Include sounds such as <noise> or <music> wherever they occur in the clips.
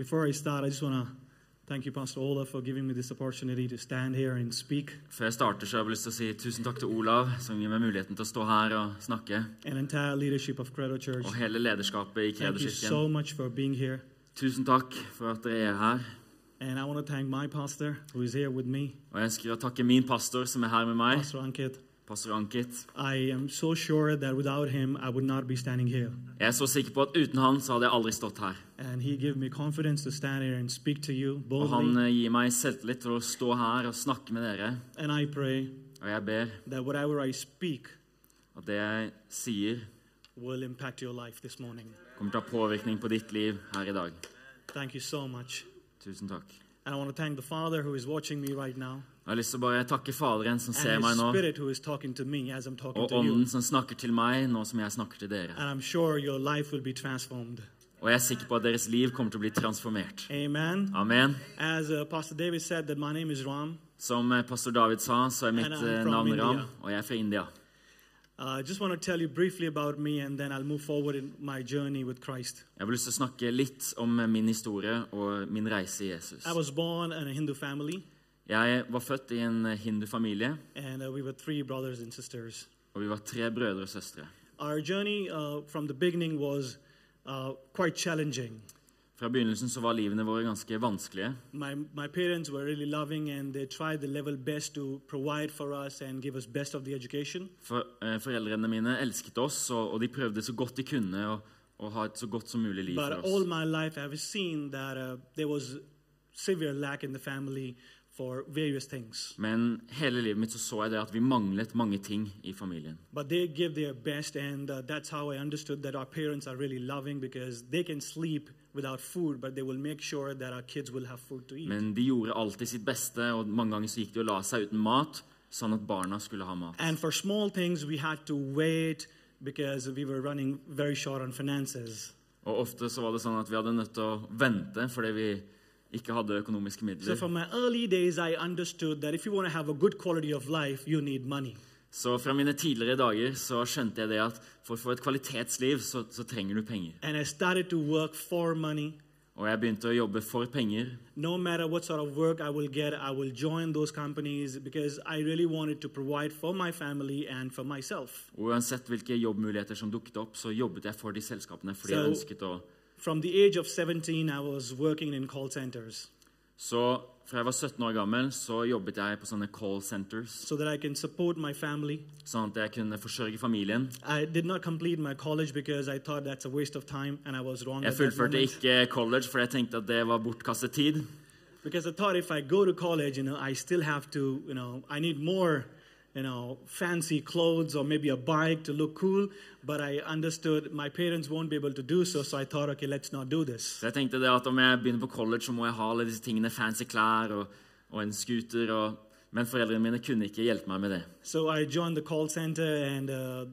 Before I start, I just want to thank you, Pastor Ola, for giving me this opportunity to stand here and speak, Før jeg starter, så har jeg lyst til å si tusen takk til Olav, som gir meg muligheten til å stå her og snakke. and entire leadership of Credo Church. Og hele lederskapet i Thank you so much for being here. Tusen takk for at dere er her. And I want to thank my pastor who is here with me, Og jeg ønsker å takke min pastor, som er her med meg, Pastor Ankit. Pastor Ankit. I am so sure that without him, I would not be standing here. Jeg er så sikker på at uten han så hadde jeg aldri stått her. And he gave me confidence to stand here and speak to you Og han boldly. eh, gir meg selvtillit til å stå her og snakke med dere. And I pray Og jeg ber that whatever I speak at det jeg sier, will impact your life this morning. kommer til å ha påvirkning på ditt liv her i dag. Thank you so much. Tusen takk. And I want to thank the Father who is watching me right now, Jeg har lyst til å bare takke Faderen som ser meg nå, og. Ånden som snakker til meg nå som jeg snakker til dere. Sure. Og jeg er sikker på at deres liv kommer til å bli transformert. Amen. Amen. As uh, Pastor David said, that my name is Ram. Som eh, pastor David sa, så er mitt eh, navn India. Ram, og jeg er fra India. Uh, I just want to tell you briefly about me, and then I'll move forward in my journey with Christ. Jeg å snakke litt om eh, min historie og min reise i Jesus. I was born in a Hindu family, Jeg var født i en eh, hindufamilie, and uh, we were three brothers and sisters. og vi var tre brødre og søstre. Our journey uh, from the beginning was uh, quite challenging. Fra begynnelsen så var livene våre ganske vanskelige. My, my parents were really loving, and they tried the level best to provide for us and give us best of the education. For, eh, foreldrene mine elsket oss, og, og de prøvde så godt de kunne å, å ha et så godt som mulig liv But for all oss. my life, I've seen that uh, there was severe lack in the family for various things. Men hele livet mitt så, så jeg det at vi manglet mange ting i familien. But they give their best, and uh, that's how I understood that our parents are really loving because they can sleep without food, but they will make sure that our kids will have food to eat. Men de gjorde alltid sitt beste, og mange ganger så gikk de og la seg uten mat, sånn at barna skulle ha mat. And for small things, we had to wait because we were running very short on finances. Og ofte så var det sånn at vi hadde nødt til å vente fordi vi ikke hadde økonomiske midler. from my early days, I understood that if you want to have a good quality of life, you need money. Så fra mine tidligere dager så skjønte jeg det at for å få et kvalitetsliv, så, så trenger du penger. And I started to work for money. Og jeg begynte å jobbe for penger. No matter what sort of work I will get, I will join those companies because I really wanted to provide for my family and for myself. Og uansett hvilke jobbmuligheter som dukket opp, så jobbet jeg for de selskapene fordi jeg ønsket å From the age of 17, I was working in call centers Så fra jeg var 17 år gammel, så jobbet jeg på sånne call centers, so that I can support my family. sånn at jeg kunne forsørge familien. I did not complete my college because I thought that's a waste of time, and I was wrong Jeg fullførte ikke college, for jeg tenkte at det var bortkastet tid. Because I thought if I go to college, you know, I still have to, you know, I need more, you know, fancy clothes or maybe a bike to look cool. But I understood my parents won't be able to do so, so I thought, okay, let's not do this. Så jeg tenkte det at om jeg begynner på college, så må jeg ha alle disse tingene, fancy klær og, og en scooter. Og, men foreldrene mine kunne ikke hjelpe meg med det. So I joined the call center, and uh,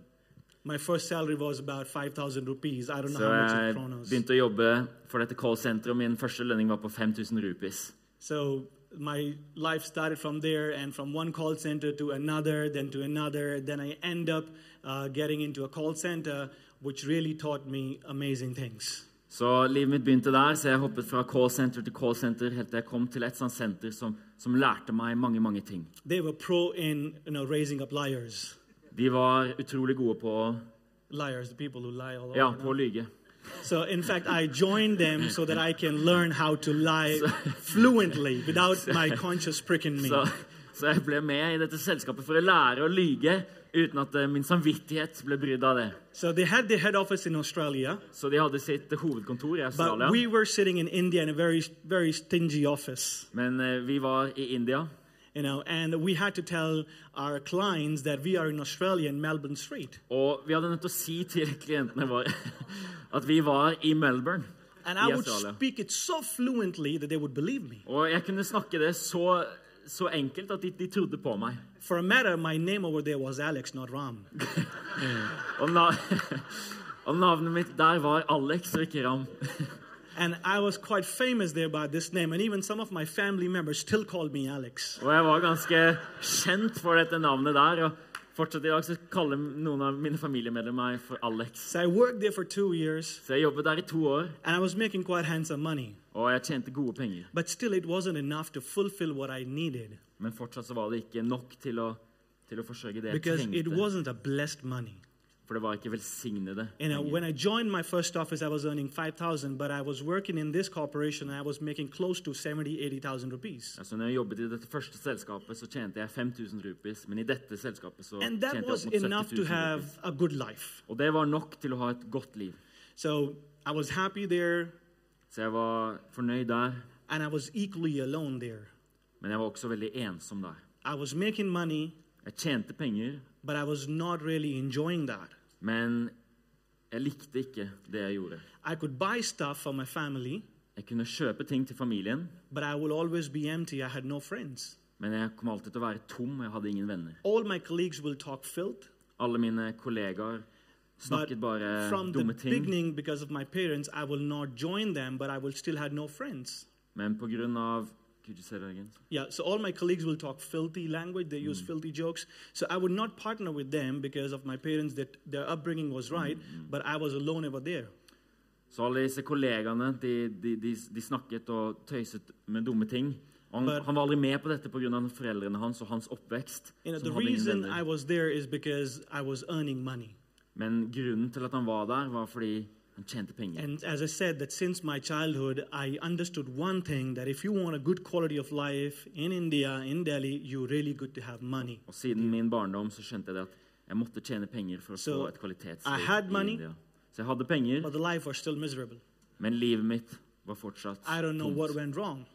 my first salary was about 5,000 rupees. I don't know so how much jeg in kronos. begynte å jobbe for dette call center, og min første lønning var på 5000 rupees. So my life started from there, and from one call center to another, then to another. Then I end up uh, getting into a call center, which really taught me amazing things. Så livet mitt begynte der, så jeg hoppet fra call-center til call-center helt til jeg kom til et sånt senter som, som lærte meg mange, mange ting. They were pro in you know raising up liars, De var utrolig gode på, liars, the people who lie all over. ja, på å lyge. So in fact, I joined them so that I can learn how to lie fluently without my conscience pricking me. Så, så jeg ble med i dette selskapet for å lære å lyge uten at eh, min samvittighet ble brydd av det. So they had their head office in Australia, Så de hadde sitt hovedkontor i Australia. But we were sitting in India in a very, very stingy office. Men eh, vi var i India, you know, and we had to tell our clients that we are in Australia in Melbourne Street. og vi hadde nødt til å si til klientene våre <laughs> at vi var i Melbourne And i would speak it so fluently that they would believe me. Og jeg kunne snakke det så, så enkelt at de, de trodde på meg. For a matter, my name over there was Alex, not Ram. <laughs> Og, na <laughs> og navnet mitt der var Alex og ikke Ram. And I was quite famous there by this name, and even some of my family members still called me Alex. Og jeg var ganske kjent for dette navnet der. Og Fortsatt i dag så kaller noen av mine familiemedlemmer meg for Alex. So I worked there for two years, Så jeg jobbet der i to år, and I was making quite handsome money. og jeg tjente gode penger. But still, it wasn't enough to fulfill what I needed Men fortsatt så var det ikke nok til å, til å forsørge det jeg because it trengte. wasn't a blessed money. For det var ikke velsignede You know, when I joined my first office, I was earning 5,000, but I was working in this corporation and I was making close to 70, 80,000 rupees. Altså, når jeg jobbet i dette første selskapet, så tjente jeg 5000 rupees. Men i dette selskapet så And tjente that jeg was opp mot enough 70 to 000 have rupees. a good life. Og det var nok til å ha et godt liv. So I was happy there Så jeg var fornøyd der, and I was equally alone there. men jeg var også veldig ensom der. I was making money, Jeg tjente penger, but I was not really enjoying that. Men jeg likte ikke det jeg gjorde. I could buy stuff for my family, Jeg kunne kjøpe ting til familien, but I will always be empty. I had no friends. men jeg kom alltid til å være tom, jeg hadde ingen venner. All my colleagues will talk filth, Alle mine kollegaer but snakket bare from the dumme ting. beginning, because of my parents, I will not join them, but I will still have no friends. Men av Could you say that again? Yeah, so all my colleagues will talk filthy language. They use filthy jokes. So I would not partner with them because of my parents that their upbringing was right, but I was alone over there. Så alle disse kollegaene de, de, de, de snakket og tøyset med dumme ting. Han, But- han var aldri med på dette pga. foreldrene hans og hans oppvekst. You know. Men grunnen til at han var der, var fordi han tjente penger. And as I said, that since my childhood, I understood one thing that if you want a good quality of life in India, in Delhi, you're really good to have money. Og siden min barndom så skjønte jeg det at jeg måtte tjene penger for å So, få et I kvalitetsliv had i money. India. Så jeg hadde penger, But the life was still miserable. men livet mitt var fortsatt I don't know what tomt. went wrong.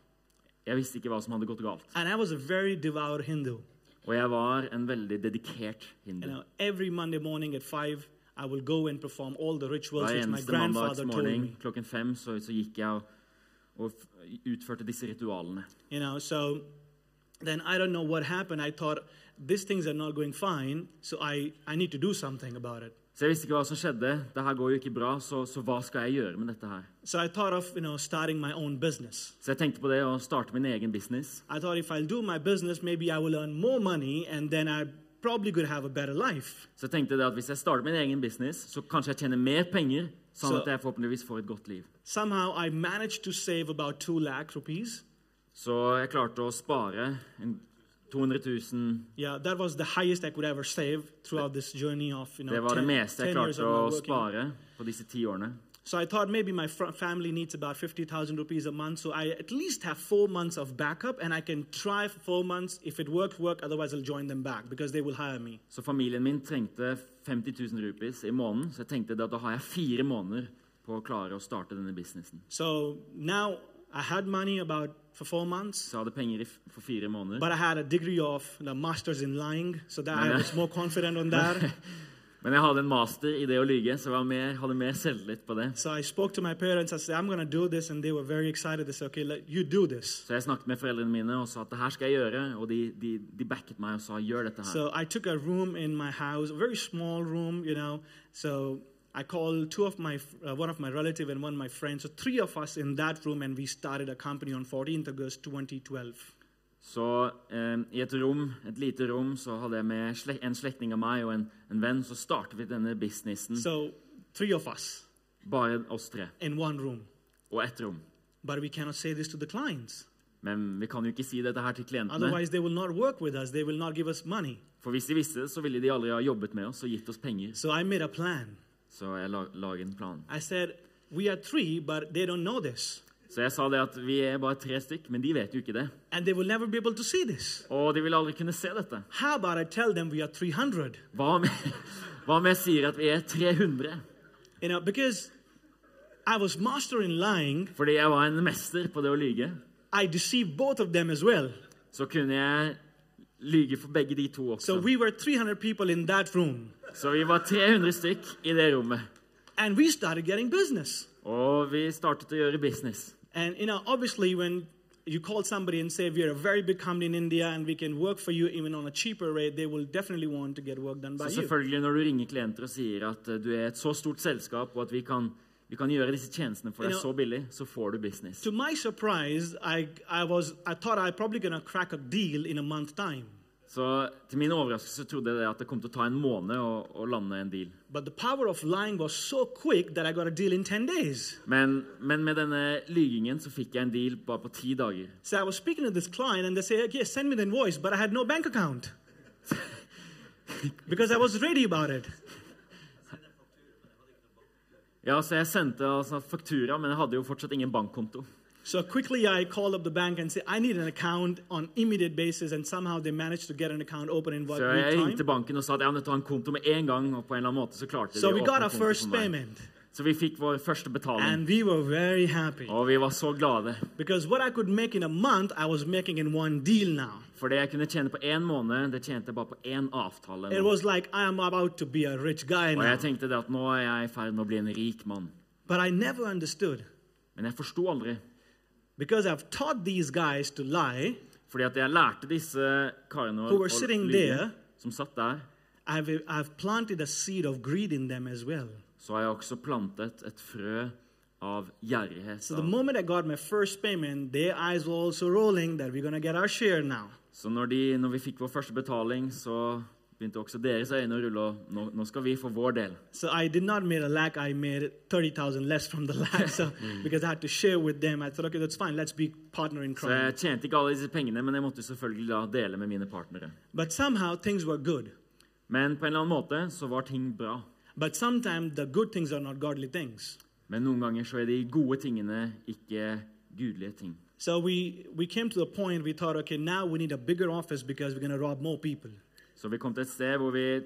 Jeg visste ikke hva som hadde gått galt. And I was a very devout Hindu. Og jeg var en veldig dedikert You hindu. know, every Monday morning at five, I will go and perform all the rituals Hver which my eneste grandfather told mandagsmorgen me. klokken fem så, så gikk jeg og, og f- utførte disse ritualene. You know, so then I don't know what happened. I thought these things are not going fine, so I, I need to do something about it. Så jeg visste ikke hva som skjedde. Det her går jo ikke bra, så, så hva skal jeg gjøre med dette her? So I thought of, you know, starting my own business. Så jeg tenkte på det å starte min egen business. I thought if I'll do my business, maybe I will earn more money and then I probably could have a better life. Så jeg tenkte det at hvis jeg starter min egen business, så kanskje jeg tjener mer penger, sånn Så- at jeg forhåpentligvis får et godt liv. Somehow I managed to save about two lakh rupees. Så jeg klarte å spare 200 000 Yeah, that was the highest I could ever save throughout this journey of, you know, Det var det meste jeg klarte å spare på disse ti årene. So I thought maybe my fr- family needs about 50,000 rupees a month. So I at least have four months of backup and I can try for four months. If it works, work. Otherwise, I'll join them back because they will hire me. Så familien min trengte 50 000 rupees i måneden, så jeg tenkte at da har jeg fire måneder på å klare å starte denne businessen. So now I had money about for four months, Så jeg hadde penger i f for fire måneder. but I had a degree of the master's in lying. So that I was more confident on that. <laughs> Men jeg hadde en master i det å lyge, så jeg var mer, hadde mer selvtillit på det. so I spoke to my parents. I said, I'm to do this. And they were very excited. They said, okay, let, you do this. Så jeg snakket med foreldrene mine og sa at det her skal jeg gjøre, og de, de, de backet meg og sa gjør dette her. So I took a room in my house, a very small room, you know. So I called two of my, uh, one of my relative and one of my friends. So three of us in that room, and we started a company on 14th August 2012. Så eh, i et rom, et lite rom, så hadde jeg med en slektning av meg og en, en venn, så startet vi denne businessen. So three of us Bare oss tre. in one room. Og ett rom. But we cannot say this to the clients. Men vi kan jo ikke si dette her til klientene. Otherwise, they will not work with us. They will not give us money. For hvis de visste det, så ville de aldri ha jobbet med oss og gitt oss penger. So I made a plan. Så jeg la, laget en plan. I said, we are three, but they don't know this. Så jeg sa det at vi er bare tre stykk, men de vet jo ikke det. And they will never be able to see this. Og de vil aldri kunne se dette. How about I tell them we are 300? Hva om, hva om jeg sier at vi er 300? You know, because I was master in lying, Fordi jeg var en mester på det å lyge, I deceived both of them as well. så kunne jeg lyge for begge de to So også. we were 300 people in that room. Så vi var 300 stykk i det rommet. And we started getting business. Og vi startet å gjøre business. And, you know, obviously, when you call somebody and say, We're a very big company in India and we can work for you even on a cheaper rate, they will definitely want to get work done by Så you. selvfølgelig når du ringer klienter og sier at eh, du er et så stort selskap, og at vi kan, vi kan gjøre disse tjenestene for deg You know- så billig, så får du business. To my surprise, I, I, was, I thought I probably going to crack a deal in a month time. Så til min overraskelse trodde jeg at det kom til å ta en måned å, å lande en deal. But the power of lying was so quick that I got a deal in 10 days. Men, men med denne lygingen så fikk jeg en deal bare på ti dager. So I was speaking to this client, and they say, "Okay, send me the invoice," but I had no bank account because I was ready about it. Ja, så jeg sendte altså faktura, men jeg hadde jo fortsatt ingen bankkonto. So quickly, I called up the bank and said, "I need an account on immediate basis," and somehow they managed to get an account open in what week jeg ringte time. banken og sa at jeg nødt ha en konto med en gang. Og på en eller annen måte så klarte So de we å got åpne our konto first for meg. payment, Så vi fikk vår første betaling. and we were very happy Og vi var så glade. because what I could make in a month, I was making in one deal now. For det jeg kunne tjene på én måned, det tjente jeg bare på én avtale. It was like I am about to be a rich guy Og jeg tenkte det at nå er jeg i ferd med å bli en rik mann. But I never understood Men jeg forsto aldri. Because I've taught these guys to lie. Fordi at jeg lærte disse karene å, were sitting lyve, there. som satt der. I've, I've planted a seed of greed in them as well. Så har jeg også plantet et frø av gjerrighet. So the av- moment I got my first payment, their eyes were also rolling that we're going to get our share now. Så når, de, når vi fikk vår første betaling, så begynte også deres øyne å rulle. og Nå, nå skal vi få vår del. So I did not make a lakh, I made 30,000 less from the lakh. So <laughs> because I had to share with them, I thought, okay, that's fine, let's be partner in Så jeg tjente ikke alle disse pengene, men jeg måtte selvfølgelig da dele med mine partnere. But somehow things were good. Men på en eller annen måte så var ting bra. But sometimes the good things are not godly things. Men noen ganger så er de gode tingene ikke gudelige ting. So we, we came to the point we thought, okay, now we need a bigger office because we're going to rob more people. Så vi kom til et sted hvor vi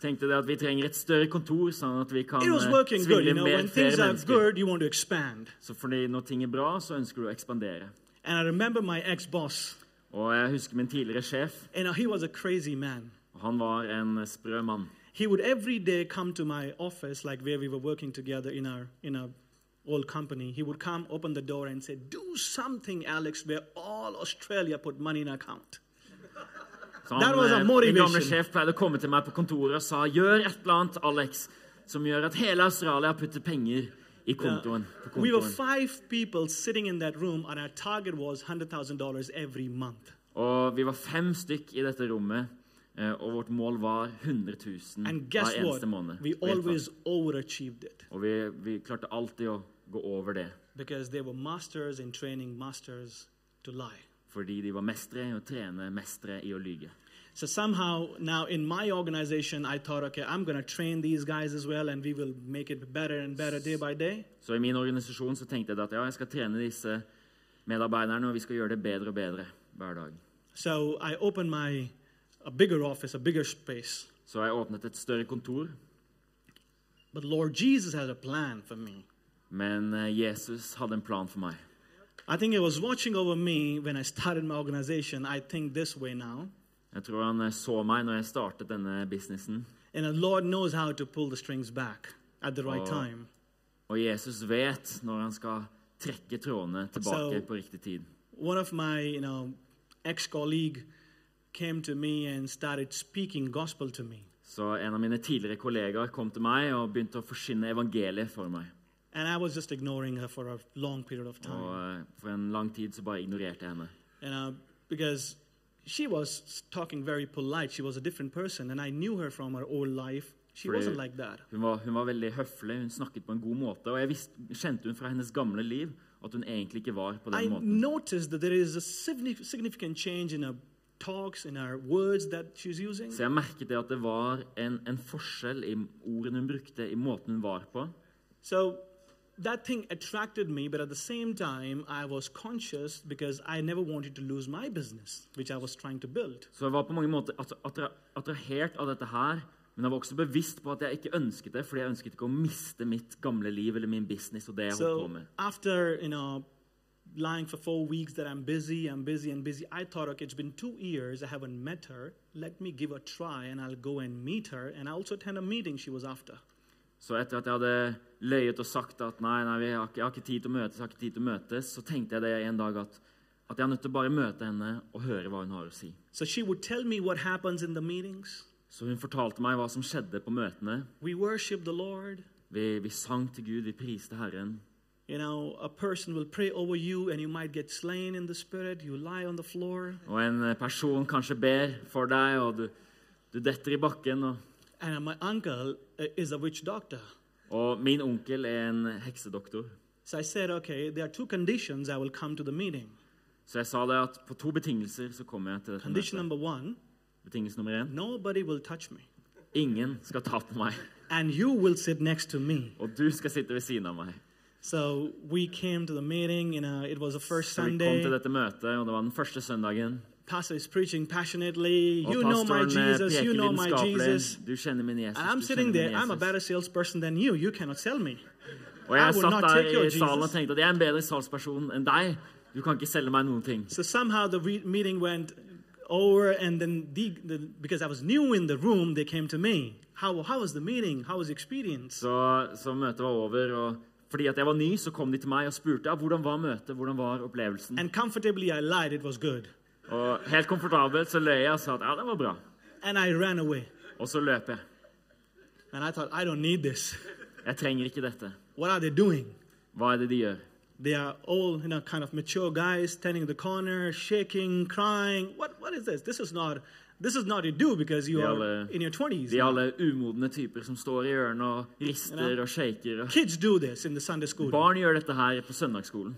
tenkte det at vi trenger et større kontor, sånn at vi kan It was eh, working good. You know, mer when flere things are mennesker. good, you want to expand. Så fordi når ting er bra, så ønsker du å ekspandere. And I remember my ex-boss, Og jeg husker min tidligere sjef, and he was a crazy man. og han var en sprø mann. He would every day come to my office, like where we were working together in our in our old company. He would come, open the door, and say, "Do something, Alex, where all Australia put money in account." Han, That was a eh, min gamle sjef pleide å komme til meg på kontoret og sa gjør et eller annet, Alex, som gjør at hele Australia putter penger i kontoen. På We were five people sitting in that room, and our target was hundred thousand dollars every month. Og vi var fem stykk i dette rommet, eh, og vårt mål var 100 000 hver eneste måned. We always overachieved it Og vi, vi klarte alltid å gå over det, because they were masters in training, masters to lie. Fordi de var mestere i å trene, mestere i å lyge. So somehow now in my organization, I thought, okay, I'm going to train these guys as well, and we will make it better and better day by day. Så i min organisasjon så tenkte jeg at ja, jeg skal trene disse medarbeiderne, og vi skal gjøre det bedre og bedre hver dag. So I opened my a bigger office, a bigger space. Så jeg åpnet et større kontor, But Lord Jesus had a plan for me. men eh, Jesus hadde en plan for meg. I think He was watching over me when I started my organization. I think this way now. Jeg tror han eh, så meg når jeg startet denne businessen. And the Lord knows how to pull the strings back at the right og, time. Og Jesus vet når han skal trekke trådene tilbake So- på riktig tid. One of my, you know, ex-colleague came to me and started speaking gospel to me. Så en av mine tidligere kollegaer kom til meg og begynte å forsyne evangeliet for meg. And I was just ignoring her for a long period of time. Og eh, for en lang tid så bare ignorerte jeg henne. And uh, because she was talking very polite, she was a different person, and I knew her from her old life. She Fordi wasn't like that. Hun var, hun var veldig høflig, hun snakket på en god måte. Og jeg visste, kjente hun fra hennes gamle liv at hun egentlig ikke var på I den måten. noticed that there is a signif- significant change in her talks, in her words that she's using. Så jeg merket det at det var en, en forskjell i ordene hun brukte, i måten hun var på. So that thing attracted me, but at the same time, I was conscious because I never wanted to lose my business, which I was trying to build. Så jeg var på mange måter attra- attra- attrahert av dette her. Men jeg var også bevisst på at jeg ikke ønsket det, fordi jeg ønsket ikke å miste mitt gamle liv eller min business og det jeg holdt på So med. after you know lying for four weeks that I'm busy, I'm busy and busy, I thought, okay, it's been two years, I haven't met her. Let me give a try and I'll go and meet her and I also attend a meeting she was after. Så etter at jeg hadde løyet og sagt at nei, nei, vi har ikke, jeg har ikke tid til å møtes, jeg har ikke tid til å møtes, så tenkte jeg det en dag at, at jeg er nødt til å bare møte henne og høre hva hun har å si. So she would tell me what happens in the meetings. Så hun fortalte meg hva som skjedde på møtene. We worship the Lord. Vi, vi sang til Gud, vi priste Herren. You know, a person will pray over you and you might get slain in the spirit. You lie on the floor. Og en person kanskje ber for deg, og du, du detter i bakken. Og, And my uncle uh, is a witch doctor. Og min onkel er en heksedoktor. So I said, okay, there are two conditions I will come to the meeting. Så jeg sa det at på to betingelser så kommer jeg til dette Condition number one Betingelse nummer én nobody will touch me. ingen skal ta på meg. And you will sit next to me. Og du skal sitte ved siden av meg. So we came to the meeting, you know, it was the first Så vi kom Sunday. til dette møtet, og det var den første søndagen. Pastor is preaching passionately. Og You know my eh, Jesus, you know my. Jesus. Du kjenner min Jesus. And I'm sitting there, I'm a better salesperson than you. You cannot sell me. Og I jeg will satt not take your der i salen og Jesus. tenkte at jeg er en bedre salgsperson enn deg. Du kan ikke selge meg noen ting. So somehow the meeting went over, and then the, the, because I was new in the room, they came to me. How, how was the meeting? How was the experience? Så, så møtet var over, og fordi at jeg var ny, så kom de til meg og spurte ja, hvordan var møtet, hvordan var opplevelsen. And comfortably, I lied. It was good. Og helt komfortabelt så løy jeg og sa at ja, det var bra. And I ran away. Og så løp jeg. And I thought, I don't need this. Jeg trenger ikke dette. What are they doing? Hva er det de gjør? They are all, you know, kind of mature guys standing in the corner, shaking, crying. What, what is this? This is not, this is not you do because you De are alle- in your 20s. De er alle umodne typer som står i hjørnet og rister og shaker. Og Kids do this in the Sunday school. Barn gjør dette her på søndagsskolen.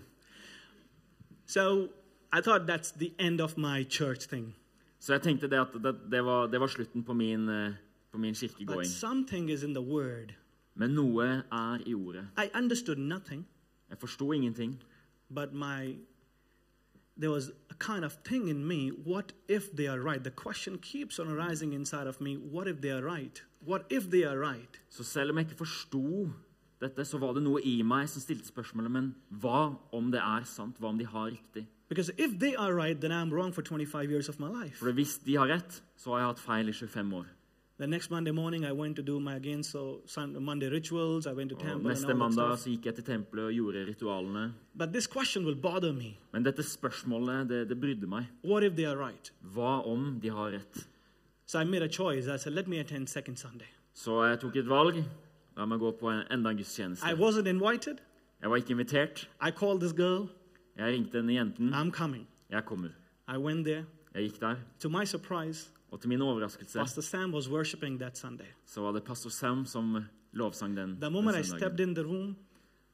So I thought that's the end of my church thing. Så jeg tenkte det at det, det, var, det var slutten på min, eh, på min kirkegåing. something is in the word. Men noe er i ordet. Nothing, Jeg forsto ingenting. but my kind of me. Right? Me. Right? Så selv om jeg ikke forsto dette, så var det noe i meg som stilte spørsmålet Men hva om det er sant? Hva om de har riktig? Because if they are right, then I'm wrong for 25 years of my life. For hvis de har rett, så har jeg hatt feil i 25 år. The next Monday morning, I went to do my again so Monday rituals. I went to temple neste mandag så gikk jeg til tempelet og gjorde ritualene. But this question will bother me. Men dette spørsmålet, det, det brydde meg. What if they are right? Hva om de har rett? So I made a choice. I said, let me attend second Sunday. Så jeg tok et valg. La meg gå på en, enda en I wasn't invited. Jeg var ikke invitert. I called this girl. Jeg ringte denne jenten. I'm coming. Jeg kommer. I went there. Jeg gikk der, To my surprise, og til min overraskelse Pastor Sam was worshiping that Sunday. så var det pastor Sam som lovsang den, The moment I stepped søndagen. in the room,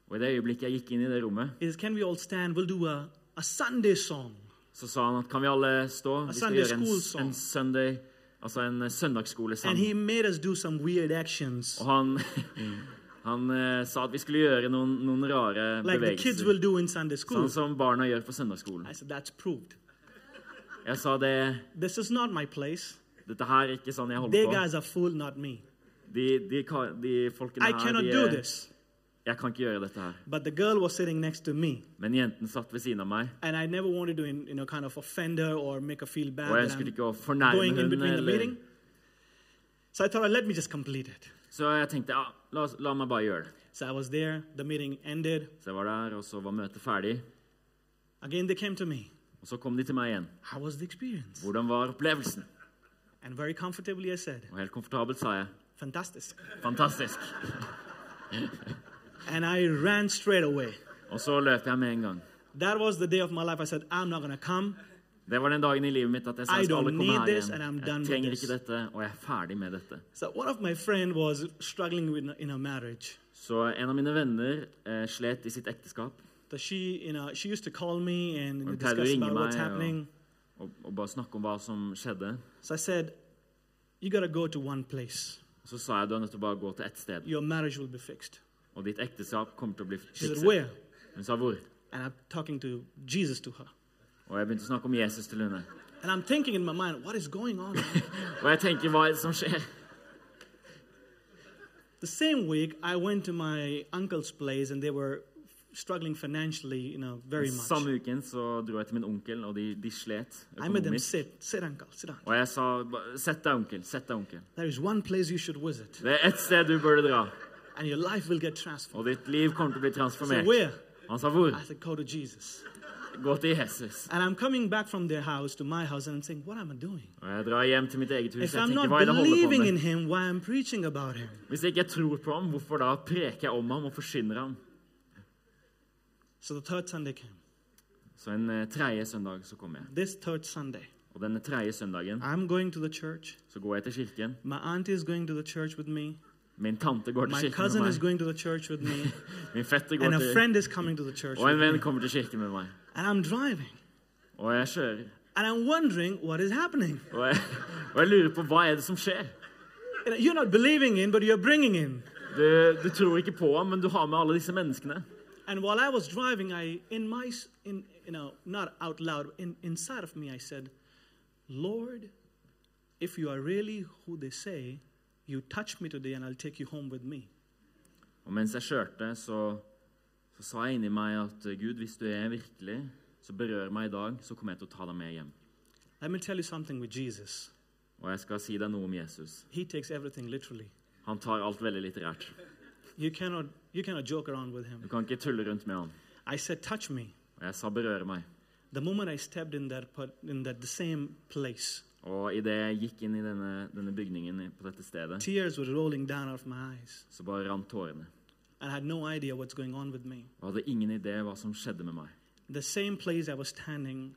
Og i det øyeblikket jeg gikk inn i det rommet, is can we all stand? We'll do a, a Sunday song. så sa han at kan vi alle stå? Vi skal Sunday gjøre en, school song. en Sunday, altså en søndagsskolesang. And he made us do some weird actions. Og han, <laughs> han eh, sa at vi skulle gjøre noen, noen rare Like bevegelser. in. Sånn som barna gjør på søndagsskolen. Said. Jeg sa det, dette her er ikke sånn jeg holder på. me. De, de, de folkene her, de, jeg kan ikke gjøre dette her. Men jenten satt ved siden av meg, And I never wanted to, you know, kind of og jeg ønsket ikke å fornærme in henne. Eller. So I thought, let me just complete it. Så jeg tenkte ja, la, la meg bare gjøre det. So I was there. The meeting ended. Så jeg var der, og så var møtet ferdig. Again, they came to me. Og så kom de til meg igjen. How was the experience? Hvordan var opplevelsen? And very comfortably, I said, Og helt komfortabelt sa jeg Fantastisk. fantastisk. And I ran straight away. Og så løp jeg med en gang. That was the day of my life. I said, I'm not gonna come. Det var den dagen i livet mitt at jeg sa jeg skal don't komme her this, igjen. Jeg trenger ikke dette, og jeg er ferdig med dette. So with. Så en av mine venner eh, slet i sitt ekteskap she, you know, she used to call me and Hun pleide å ringe meg, og- og, og bare snakke om hva som skjedde. So I said, you got to go to one place. Så sa jeg du er nødt til å bare gå til ett sted, Your marriage will be fixed. og ditt ekteskap kommer til å bli said, fikset. where? Hun sa hvor? And I'm talking to Jesus to her. Og jeg begynte å snakke om Jesus til henne. And I'm thinking in my mind, what is going on? <laughs> Og jeg tenker, hva er det som skjer? the same week, I went to my uncle's place and they were struggling financially, you know, very much. Samme uken så dro jeg til min onkel, og de, de slet I made them sit. Sit, uncle, sit down. Og jeg sa "Ba- sett deg, onkel. Sett deg, onkel. There is one place you should visit, Det er ett sted du burde dra, and your life will get transformed. og ditt liv kommer til å bli So where? Han sa hvor? I said, go to Jesus. Gå til Jesus. And I'm coming back from their house to my house, and I'm saying, what am I doing? Og jeg drar hjem til mitt eget hus. If Jeg I'm tenker, not hva er det jeg holder på believing in him, why I'm preaching about him? Hvis jeg ikke tror på ham, hvorfor da preker jeg om ham og forsyner ham? So the third Sunday came. Så en eh, tredje søndag så kom jeg. This third Sunday, Og denne tredje søndagen I'm going to the church. så går jeg til kirken. My auntie is going to the church with me. Min tante går til My kirken cousin med is meg. going to the church with me. <laughs> Min fetter går And a til friend is coming to the church Og with en venn me. kommer til kirken med meg. And I'm driving. Og jeg kjører. And I'm wondering what is happening. Og jeg, og jeg lurer på hva er det som skjer. You know, You're not believing in, but you're bringing in. Du, du tror ikke på ham, men du har med alle disse menneskene. And while I was driving, I, in my, s- in, you know, not out loud, in, inside of me, I said, Lord, if you are really who they say, you touch me today and I'll take you home with me. Og mens jeg kjørte, så, så sa jeg inni meg at Gud, hvis du er virkelig, så berør meg i dag, så kommer jeg til å ta deg med hjem. Let me tell you something with Jesus. Og jeg skal si deg noe om Jesus. He takes everything literally. Han tar alt veldig litterært. You cannot, you cannot joke around with him. Du kan ikke tulle rundt med han. I said, touch me. Og jeg sa berøre meg. The moment I stepped in that, in that the same place, Og idet jeg gikk inn i denne, denne bygningen på dette stedet, så bare rant tårene. I had no idea what's going on with me. Og hadde ingen idé hva som skjedde med meg. The same place I was standing,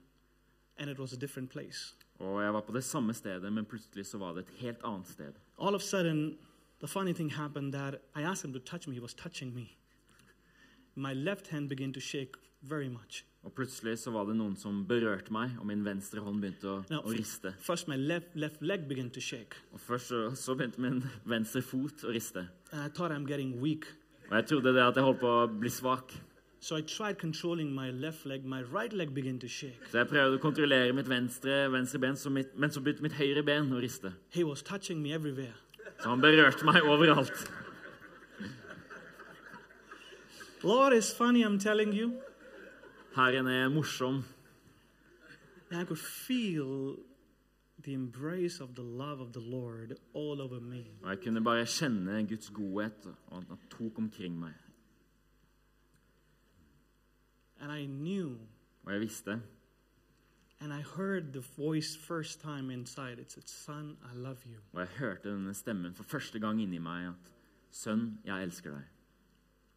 and it was a different place. Og jeg var på det samme stedet, men plutselig så var det et helt annet sted. All of a sudden, the funny thing happened that I asked him to touch me. He was touching me. My left hand began to shake very much. Og plutselig så var det noen som berørte meg, og min venstre hånd begynte å, Now, å riste. first, my left, left leg began to shake. Og først så, så begynte min venstre fot å riste. And I thought I'm getting weak. Og jeg trodde det at jeg holdt på å bli svak. So I tried controlling my left leg. My right leg began to shake. Så jeg prøvde å kontrollere mitt venstre, venstre ben, så mitt, men så begynte mitt høyre ben å riste. He was touching me everywhere. Så han berørte meg overalt. Lord is funny, I'm telling you. Herren er morsom. And I could feel the embrace of the love of the Lord all over me. Og jeg kunne bare kjenne Guds godhet, og at han tok omkring meg. And I knew, Og jeg visste, and I heard the voice first time inside. It said, Son, I love you. og jeg hørte denne stemmen for første gang inni meg at Sønn, jeg elsker deg.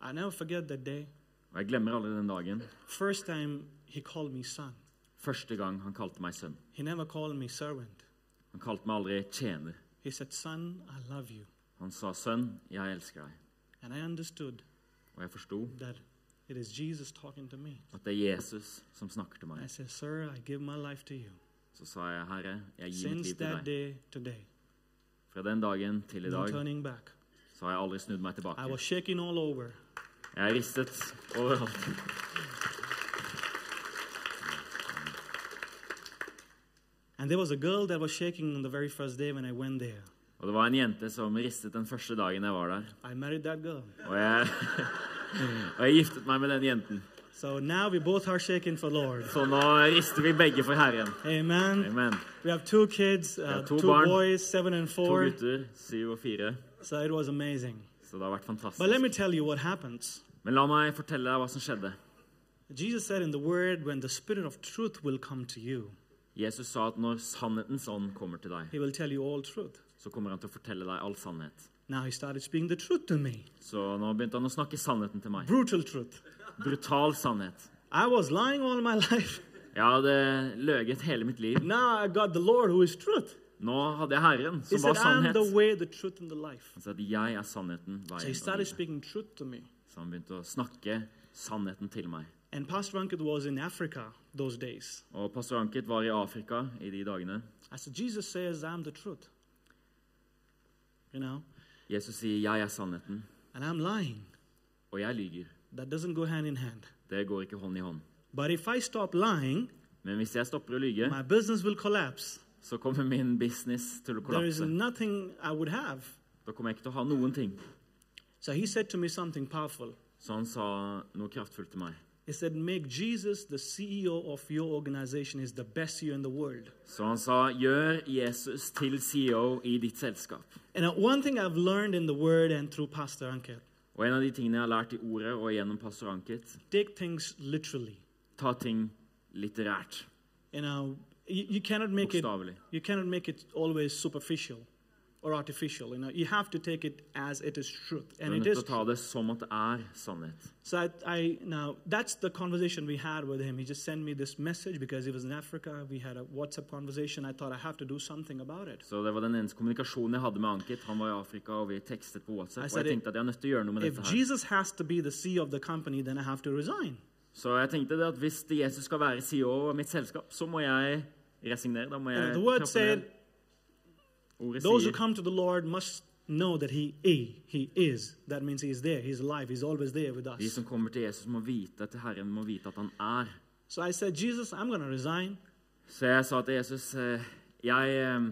I never forget that day. Og jeg glemmer aldri den dagen. First time he called me son. Første gang han kalte meg sønn. He never called me servant. Han kalte meg aldri tjener. He said, Son, I love you. Han sa, 'Sønn, jeg elsker deg'. And I understood Og jeg forsto that it is Jesus talking to me. at det er Jesus som snakker til I meg. said, Sir, I give my life to you. Så sa jeg, 'Herre, jeg gir mitt Since liv til that deg'. day, today, Fra den dagen til i no dag turning back. så har jeg aldri snudd meg I tilbake. was shaking all over. Jeg er ristet overalt. And there was a girl that was shaking on the very first day when I went there. Og det var en jente som ristet den første dagen jeg var der. I married that girl. Og jeg, <laughs> og jeg giftet meg med den jenten. So now we both are shaking for Lord. Så nå rister vi begge for Herren. Amen. Amen. We have two kids, uh, have two barn. boys, seven and To four. gutter, syv og fire. So it was amazing. Så det har vært But let fantastisk. tell you what happens. Men la meg fortelle deg hva som skjedde. Jesus said in the word, when the Spirit of truth will come to you, Jesus sa at når sannhetens ånd kommer til deg, he will tell you all truth. så kommer han til å fortelle deg all sannhet. Now he started speaking the truth to me. Så nå begynte han å snakke sannheten til meg. Brutal truth. Brutal sannhet. I was lying all my <laughs> life. Jeg hadde løyet hele mitt liv. Now I got the Lord who is truth. Nå hadde jeg Herren, He som var sannhet. Han sa at jeg er sannheten, So veien og livet. Så han begynte å snakke sannheten til meg. And Pastor Ankit was in Africa those days. Og pastor Ankit var i Afrika i de dagene. As Jesus says, I'm the truth. You know, Jesus sier 'jeg er sannheten', and I'm lying. og jeg lyger. That doesn't go hand in hand. Det går ikke hånd i hånd. But if I stop lying, Men hvis jeg stopper å lyge, my business will collapse. Så kommer min business til å There is kollapse. nothing I would have. Da kommer jeg ikke til å ha noen ting. So he said to me something powerful. Så han sa noe kraftfullt til meg. He said, Make Jesus the CEO of your organization is the best CEO in the world. Så han sa 'gjør Jesus til CEO i ditt selskap'. And uh, one thing I've learned in the word and through Pastor Ankit, Og en av de tingene jeg har lært i ordet og gjennom pastor Anket, take things literally. ta ting litterært. You know, you, you cannot make it you cannot make it always superficial. or artificial. You know, you have to take it as it is truth, and er it is. til å ta det som at det er sannhet. So I, I now that's the conversation we had with him. He just sent me this message because he was in Africa. We had a WhatsApp conversation. I thought I have to do something about it. So det var den eneste kommunikasjonen jeg hadde med Ankit. Han var i Afrika, og vi tekstet på WhatsApp. I Og said jeg tenkte at jeg er nødt til å gjøre noe med If dette her. Jesus has to be the CEO of the company, then I have to resign. Så jeg tenkte det at hvis Jesus skal være CEO av mitt selskap, så må jeg resignere. Da må Uh, jeg said, ned. Ordet "Those who come to the Lord must know that He is. He is. That means He is there. He's alive. He's always there with de us." som kommer til Jesus, må vite at Herren må vite at han er. So I said, "Jesus, I'm going to resign. Så jeg sa til Jesus eh, jeg,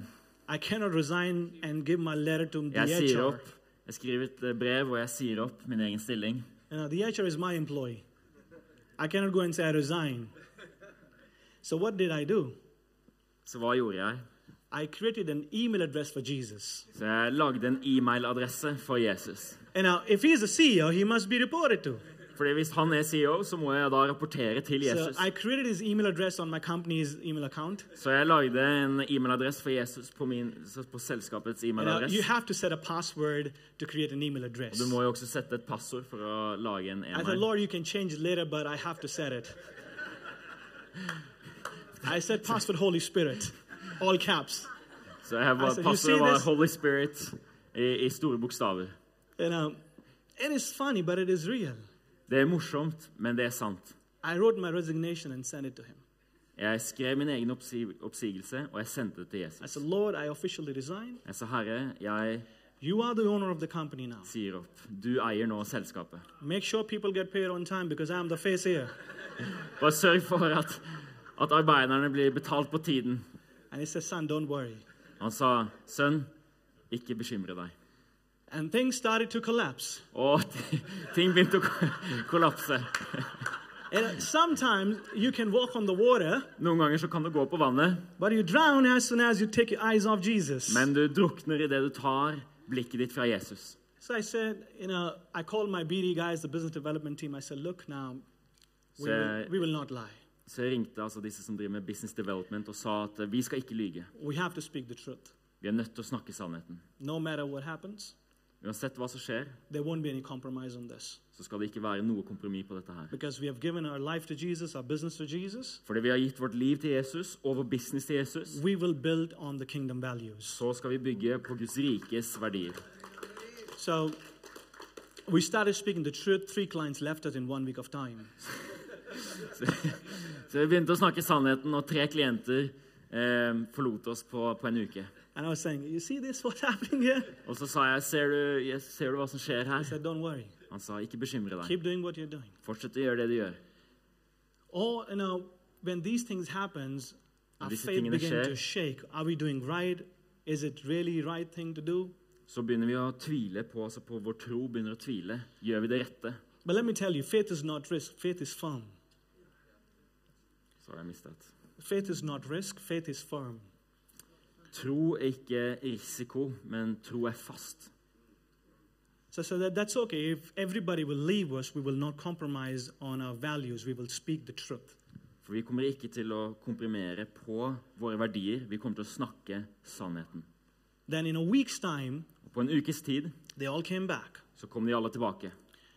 I cannot resign and give my letter to the jeg sier HR. opp Jeg skriver et eh, brev, og jeg sier opp min egen stilling. You know, the HR is my employee. I cannot go and say I resign. So what did I do? Så hva gjorde jeg? I created an email address for Jesus. Så jeg lagde en e-mailadresse for Jesus. And now, if he's a CEO, he must be reported to. Fordi hvis han er CEO, så må jeg da rapportere til So Jesus. I created his email address on my company's email account. Så jeg lagde en e-mailadress for Jesus på, min, på selskapets e-mailadresse. you have to set a password to create an email address. Du må jo også sette et passord for å lage en e-mail. e-mail. Lord, you can change it later, but I have to set it. I said password Holy Spirit, all caps. Så jeg bare, said, passordet var? Holy Spirit i, i store bokstaver. You know, it is funny, but it is real. Det er morsomt, men det er sant. I wrote my resignation and sent it to him. Jeg skrev min egen oppsi oppsigelse, og jeg sendte det til I Jesus. said, Lord, I officially resign. Jeg sa, Herre, jeg You are the owner of the company now. sier opp. Du eier nå selskapet. Make sure people get paid on time because I'm the face here. <laughs> Bare sørg for at, at arbeiderne blir betalt på tiden. And he said, Son, don't worry. Han sa, sønn, ikke bekymre deg. And things started to collapse. Og <laughs> ting begynte å kollapse. And sometimes you can walk on the water, Noen ganger så kan du gå på vannet, but you drown as soon as you take your eyes off Jesus. men du drukner i det du tar blikket ditt fra Jesus. So I said, you know, I called my BD guys, the business development team. I said, look now, we, So- will, we will not lie. Så jeg ringte altså disse som driver med business development og sa at eh, vi skal ikke lyge. We have to speak the truth. Vi er nødt til å snakke sannheten. No matter what happens, Uansett hva som skjer, there won't be any compromise on this. så skal det ikke være noe kompromiss på dette her. We have given our life to Jesus, our to Jesus, Fordi vi har gitt vårt liv til Jesus og vår business til Jesus, we will build on the så skal vi bygge på Guds rikes verdier. So we started speaking the truth. Three clients left us in one week of time. <laughs> Så vi begynte å snakke sannheten, og tre klienter eh, forlot oss på, på en uke. And I was saying, You see this? What's <laughs> happening here? Og så sa jeg, ser du, jeg, ser du hva som skjer her? said, Don't worry. Han sa, ikke bekymre deg. Keep doing what you're doing. Fortsett å gjøre det du gjør. Or, you know, when these things happens, our faith begins to shake. Are we doing right? Is it really right thing to do? Så begynner vi å tvile på, altså på vår tro, begynner å tvile. Gjør vi det rette? But let me tell you, faith is not risk. Faith is firm. Sorry, I missed that. Faith is not risk. Faith is firm. Tro er ikke risiko, men tro er fast. So, so that, that's okay. If everybody will leave us, we will not compromise on our values. We will speak the truth. For vi kommer ikke til å komprimere på våre verdier. Vi kommer til å snakke sannheten. Then in a week's time, Og på en ukes tid they all came back. så kom de alle tilbake.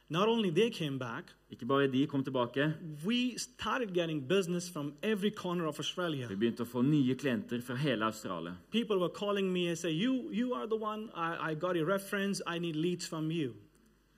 Not only they came back, Ikke bare de kom tilbake, we started getting business from every corner of Australia. vi begynte å få nye klienter fra hele Australia. People were calling me and say, "You, you are the one. I, I got your reference. I need leads from you."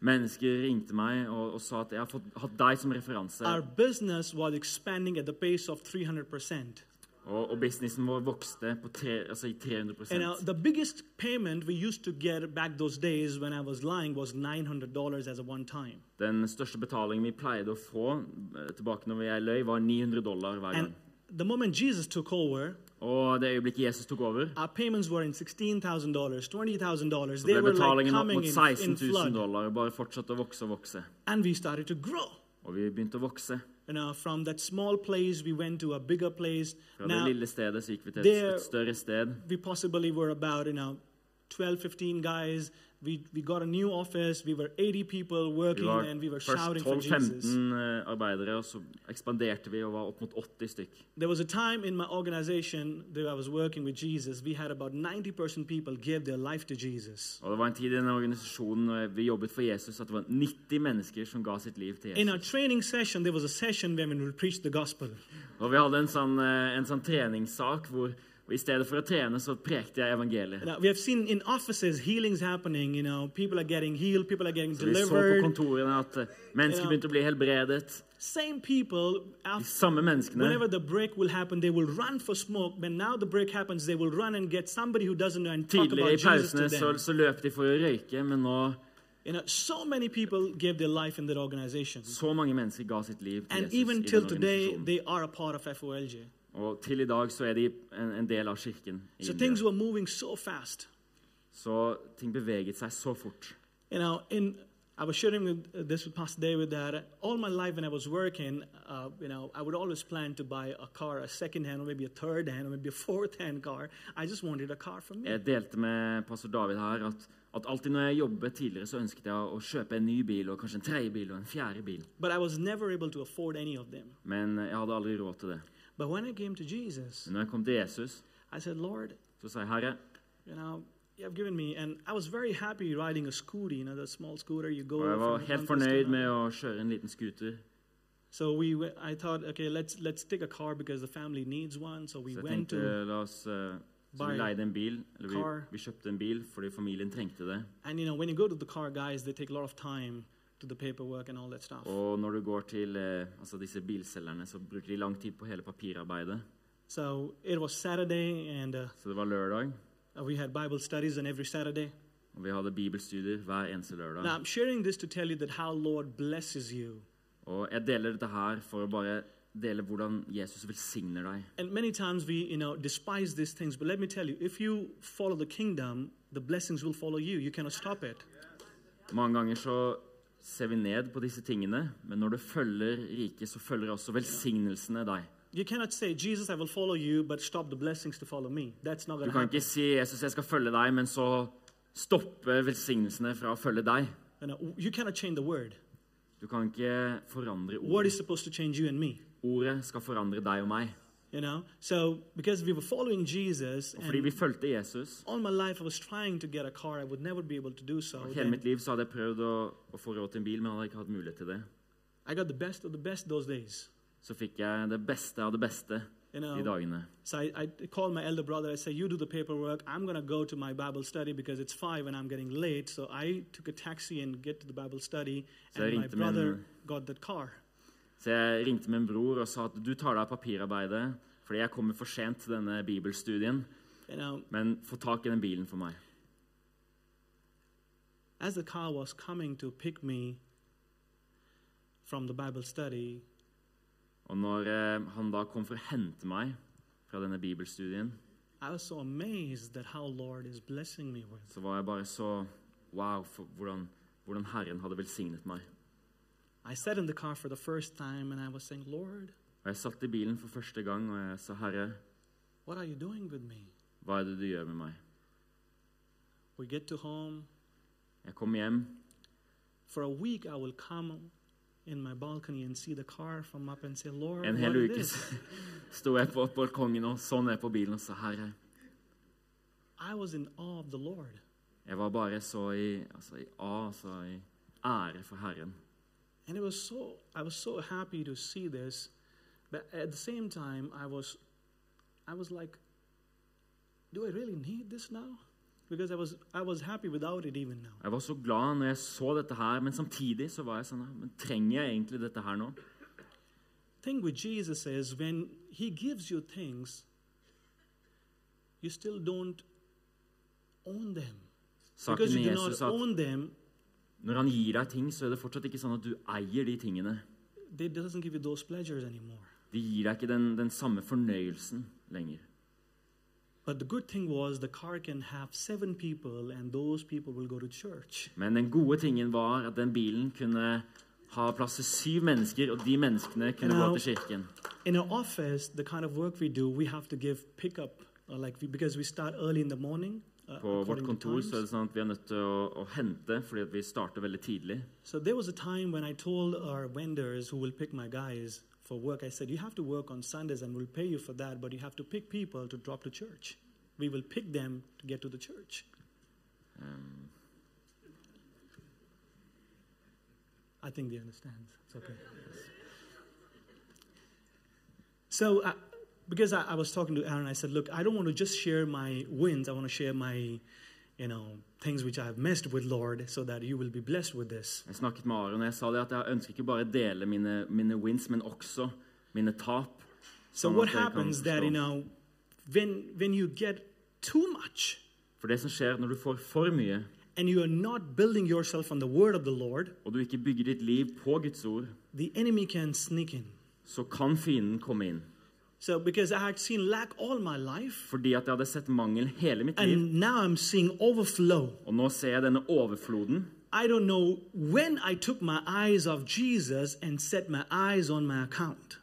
Mennesker ringte meg og, og sa at jeg har fått, hatt deg som referanse. Our business was expanding at the pace of 300 percent. Og, og businessen vår vokste på tre, altså i 300 And uh, the biggest payment we used to get back those days when I was lying was $900 as a one time. Den største betalingen vi pleide å få eh, tilbake når jeg løy, var 900 dollar hver gang. And the moment Jesus took over, Og det øyeblikket Jesus tok over, our payments were in $16,000, $20,000. så ble were like betalingen opp mot 16 000 dollar og bare fortsatte å vokse og vokse. And we started to grow. Og vi begynte å vokse. You uh, know, from that small place, we went to a bigger place. Fra Now, det lille stedet så gikk vi til et, there- et større sted. we possibly were about, you know, 12, 15 guys. We, we got a new office. We were 80 people Vi working, var and we were shouting for Jesus. 12-15 eh, arbeidere, og så ekspanderte vi og var opp mot 80 stykk. There was a time in my organization that I was working with Jesus. We had about 90% people give their life to Jesus. Og det var en tid i denne organisasjonen vi jobbet for Jesus, at det var 90 mennesker som ga sitt liv til In our training session, there was a session where we would preach the gospel. Og vi hadde en sånn, eh, en sånn treningssak hvor og i stedet for å trene, så prekte jeg evangeliet. Now, we have seen in offices healings happening. You know, people are getting healed, people are getting Så vi så på delivered. kontorene at eh, mennesker begynte å bli helbredet. Same people, after, samme menneskene. whenever the break will happen, they will run for smoke. But now the break happens, they will run and get somebody who doesn't know and talk Tidligere about Jesus to pausene så, them. så løp de for å røyke, men nå You know, so many people gave their life in that organization. så mange mennesker ga sitt liv And Jesus even till today, they are a part of FOLG. Og til i dag så er de en, en del av kirken. i So things were moving so fast. Så ting beveget seg så fort. You know, in I was sharing with, uh, this with Pastor David that uh, all my life when I was working, uh, you know, I would always plan to buy a car, a second hand, or maybe a third hand, or maybe a fourth <laughs> hand car. I just wanted a car for me. Jeg delte med pastor David her at, at alltid når jeg jobbet tidligere, så ønsket jeg å kjøpe en ny bil, og kanskje en tredje bil og en fjerde bil. But I was never able to afford any of them. Men jeg hadde aldri råd til det. But when I came to Jesus, Men når jeg kom til Jesus, I said, Lord, så sa jeg, Herre, you know, you have given me, and I was very happy riding a scooter, you know, the small scooter you go. og jeg var from helt one place to fornøyd another. med å kjøre en liten scooter. So we, I thought, okay, let's let's take a car because the family needs one. So we Så jeg went tenkte, to, la oss, eh, så buy vi leide en bil, eller car. vi, vi kjøpte en bil fordi familien trengte det. and you know, when you go to the car guys, they take a lot of time to the paperwork and all that stuff. Og når du går til eh, altså disse bilselgerne, så bruker de lang tid på hele papirarbeidet. So it was Saturday, and uh, Så det var lørdag, we had Bible studies on every Saturday. og vi hadde bibelstudier hver eneste Now lørdag. I'm sharing this to tell you that how Lord blesses you. Og jeg deler dette her for å bare dele hvordan Jesus velsigner deg. And many times we, you know, despise these things. But let me tell you, if you follow the kingdom, the blessings will follow you. You cannot stop it. Mange ganger så ser vi ned på disse tingene, men når du følger riket, så følger også velsignelsene deg. You cannot say, Jesus, I will follow you, but stop the blessings to follow me. That's not Du kan happen. ikke si 'Jesus, jeg skal følge deg', men så stoppe velsignelsene fra å følge deg. You, know, you cannot change the word. Du kan ikke forandre Word ordet. is supposed to change you and me. Ordet skal forandre deg og meg. You know, so because we were following Jesus, Og fordi and vi fulgte Jesus, all my life I was trying to get a car, I would never be able to do so. og hele mitt liv så hadde jeg prøvd å, å få råd til en bil, men hadde ikke hatt mulighet til det. I got the best of the best those days. Så fikk jeg det beste av det beste You de know, dagene. so I, I called my elder brother. I said, "You do the paperwork. I'm gonna go to my Bible study because it's five and I'm getting late." So I took a taxi and get to the Bible study, and my brother got that car. Så jeg ringte min bror og sa at du tar deg av papirarbeidet fordi jeg kommer for sent til denne bibelstudien, men få tak i den bilen for meg. as the car was coming to pick me from the Bible study, Og når eh, han da kom for å hente meg fra denne bibelstudien, so så var jeg bare så wow hvordan, hvordan Herren hadde velsignet meg. I sat in the car for the first time and I was saying, Lord, Og jeg satt i bilen for første gang, og jeg sa, Herre, what are you doing with me? hva er det du gjør med meg? We get to home. Jeg kom hjem, For a week, I will come in my balcony and see the car from up and say, Lord, en what hel it uke is? så <laughs> sto jeg på balkongen og så ned på bilen og sa, Herre, I was in awe of the Lord. jeg var bare så i, altså, i A, altså i ære for Herren. And it was so, I was so happy to see this. But at the same time, I was, I was like, do I really need this now? Because I was, I was happy without it even now. Jeg var så glad når jeg så dette her, men samtidig så var jeg sånn, men trenger jeg egentlig dette her nå? thing with Jesus is when he gives you things, you still don't own them. Saken Because you do not own them, når han gir deg ting, så er det fortsatt ikke sånn at du eier de tingene. they doesn't give you those pleasures anymore. De gir deg ikke den, den samme fornøyelsen lenger. Men den gode tingen var at den bilen kunne ha plass til syv mennesker, og de menneskene kunne Now- gå til kirken. In our office, the kind of work we do, we have to give pickup, uh, like we, because we start early in the morning På vårt kontor så er det sånn at vi er nødt til å, å hente fordi vi starter veldig tidlig. So there was a time when I told our vendors who will pick my guys for work, I said, You have to work on Sundays and we'll pay you for that, but you have to pick people to drop to church. We will pick them to get to the church. Um, I think they understand. It's okay. So, uh, because I, I was talking to Aaron, I said, "Look, I don't want to just share my wins. I want to share my, you know, things which I've messed with, Lord, so that you will be blessed with this." jeg snakket med Aaron, og jeg sa det at jeg ønsker ikke bare å dele mine, mine wins, men også mine tap. So, sånn what happens that you know, when when you get too much For det som skjer når du får for mye, and you are not building yourself on the word of the Lord, og du ikke bygger ditt liv på Guds ord, the enemy can sneak in. så kan fienden komme inn. So, because I had seen lack all my life, Fordi at jeg hadde sett mangel hele mitt liv, and now I'm seeing overflow. og nå ser jeg denne overfloden. I don't know when I took my eyes off Jesus and set my eyes on my account.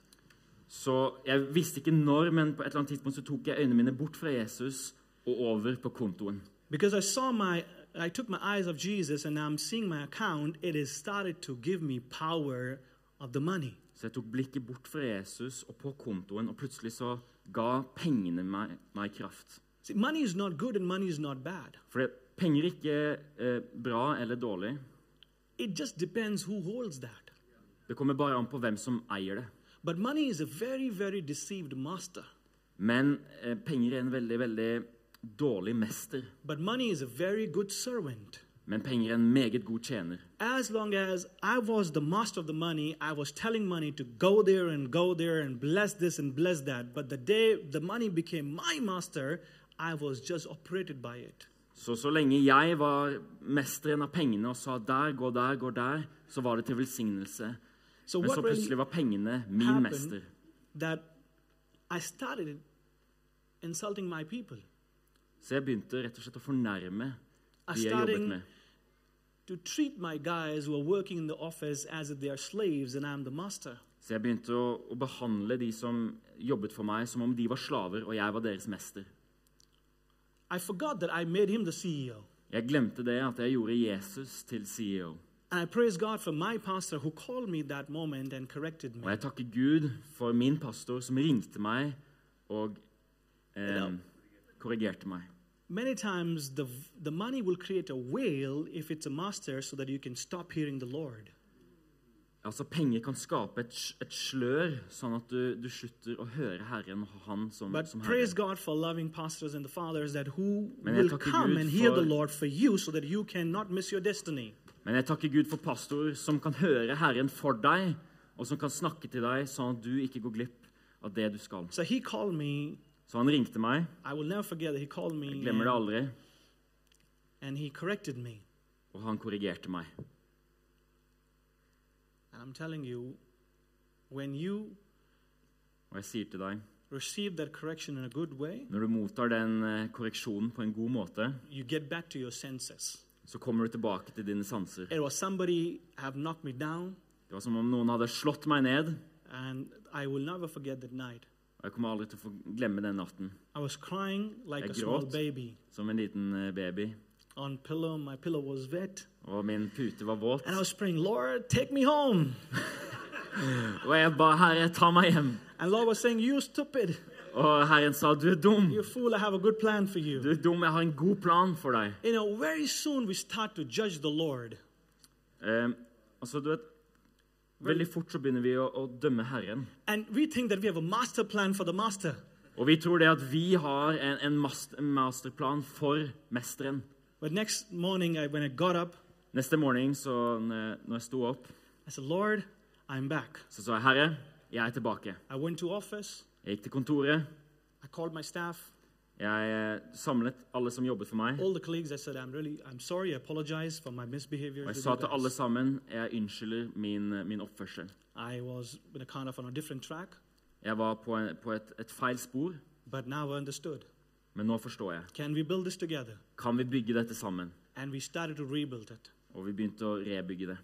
Så jeg visste ikke når, men på et eller annet tidspunkt så tok jeg øynene mine bort fra Jesus og over på kontoen. Because I saw my, I took my eyes off Jesus and now I'm seeing my account, it has started to give me power of the money. Så jeg tok blikket bort fra Jesus og på kontoen, og plutselig så ga pengene meg, meg kraft. See, money is not good and money is not bad. For penger er ikke eh, bra eller dårlig. It just depends who holds that. Det kommer bare an på hvem som eier det. But money is a very, very deceived master. Men eh, penger er en veldig, veldig dårlig mester. But money is a very good servant. Men penger er en meget god tjener. As long as I was the master of the money, I was telling money to go there and go there and bless this and bless that. But the day the money became my master, I was just operated by it. Så så lenge jeg var mesteren av pengene og sa 'der, gå der, gå der', så var det til velsignelse. So Men så plutselig var pengene min mester. that I started insulting my people. Så jeg begynte rett og slett å fornærme de jeg jobbet med. To treat my guys who are working in the office as if they are slaves and I'm the master. Så jeg begynte å, å behandle de som jobbet for meg, som om de var slaver, og jeg var deres mester. I I made him the CEO. Jeg glemte det at jeg gjorde Jesus til CEO. And I praise God for my pastor who called me that moment and corrected Og jeg takker Gud for min pastor som ringte meg og eh, korrigerte meg. Many times the, the money will create a whale if it's a master so that you can stop hearing the Lord. Altså Penger kan skape et, et slør, sånn at du, du slutter å høre Herren og Han som, But som praise Herre. God for loving pastors and the fathers that who Men will come Gud and hear the for- Lord for you so that you cannot miss your destiny. Men jeg takker Gud for pastorer som kan høre Herren for deg, og som kan snakke til deg, sånn at du ikke går glipp av det du skal. So he called me. Så han ringte meg. Jeg glemmer det aldri. and he corrected me. Og han korrigerte meg. And I'm telling you, when you Og jeg sier til deg, receive that correction in a good way, når du mottar den eh, korreksjonen på en god måte, you get back to your senses. så kommer du tilbake til dine sanser. It was somebody have knocked me down, Det var som om noen hadde slått meg ned, and I will never forget that night. Og jeg kommer aldri til å glemme den natten. Like Jeg gråt. baby Som en liten eh, baby. on pillow. My pillow was wet, Og min pute var våt. and I was praying, "Lord, take me home." <laughs> Og jeg ba Herre, ta meg hjem. And Lord was saying, "You stupid, Og Herren sa, du er dum. fool! I have a good plan for you." Du er dum, jeg har en god plan for deg. You know, very soon we start to judge the Lord. Eh, altså, du vet, Veldig fort så begynner vi å, å dømme Herren. And we think that we have a master plan for the master. Og vi tror det at vi har en, en, master, masterplan for mesteren. But next morning, I, when I got up, Neste morgen så når jeg- sto opp, I said, Lord, I'm back. så sa jeg, Herre, jeg er tilbake. I went to office. Jeg gikk til kontoret. I called my staff, Jeg eh, samlet alle som jobbet for meg. said, I'm really, I'm sorry. Og jeg sa til alle sammen jeg unnskylder min, eh, min oppførsel. Kind of Jeg var på, en, på et, et feil spor, men nå forstår jeg. Kan vi bygge dette sammen? Og vi begynte å rebygge det.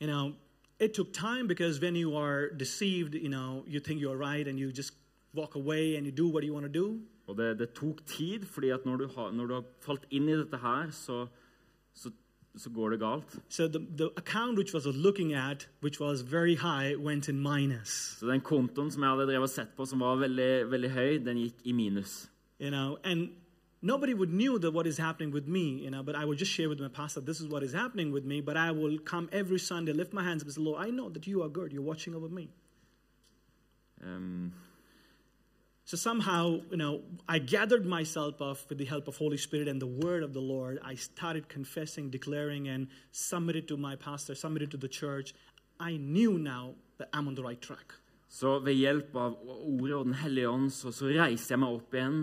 You know, it took time because when you are deceived, you know, you think you're right and you just walk away and you do what you want to do. Og det, det tok tid, fordi at når du, har, når du har falt inn i dette her, så, så, så går det galt. So the, the at, high. Så den kontoen som jeg hadde drevet sett på, som var veldig, veldig høy, den gikk i minus. You know, and nobody would knew that what is happening with me, you know, but I would just share with my pastor, this is what is happening with me, but I will come every Sunday, lift my hands and say, Lord, I know that you are good. You're watching over me. Um, So somehow, you know, I gathered myself up with the help of Holy Spirit and the word of the Lord. I started confessing, declaring, and submitted to my pastor, submitted to the church. I knew now that I'm on the right track. så ved hjelp av ordet og Den hellige ånd så, så reiste jeg meg opp igjen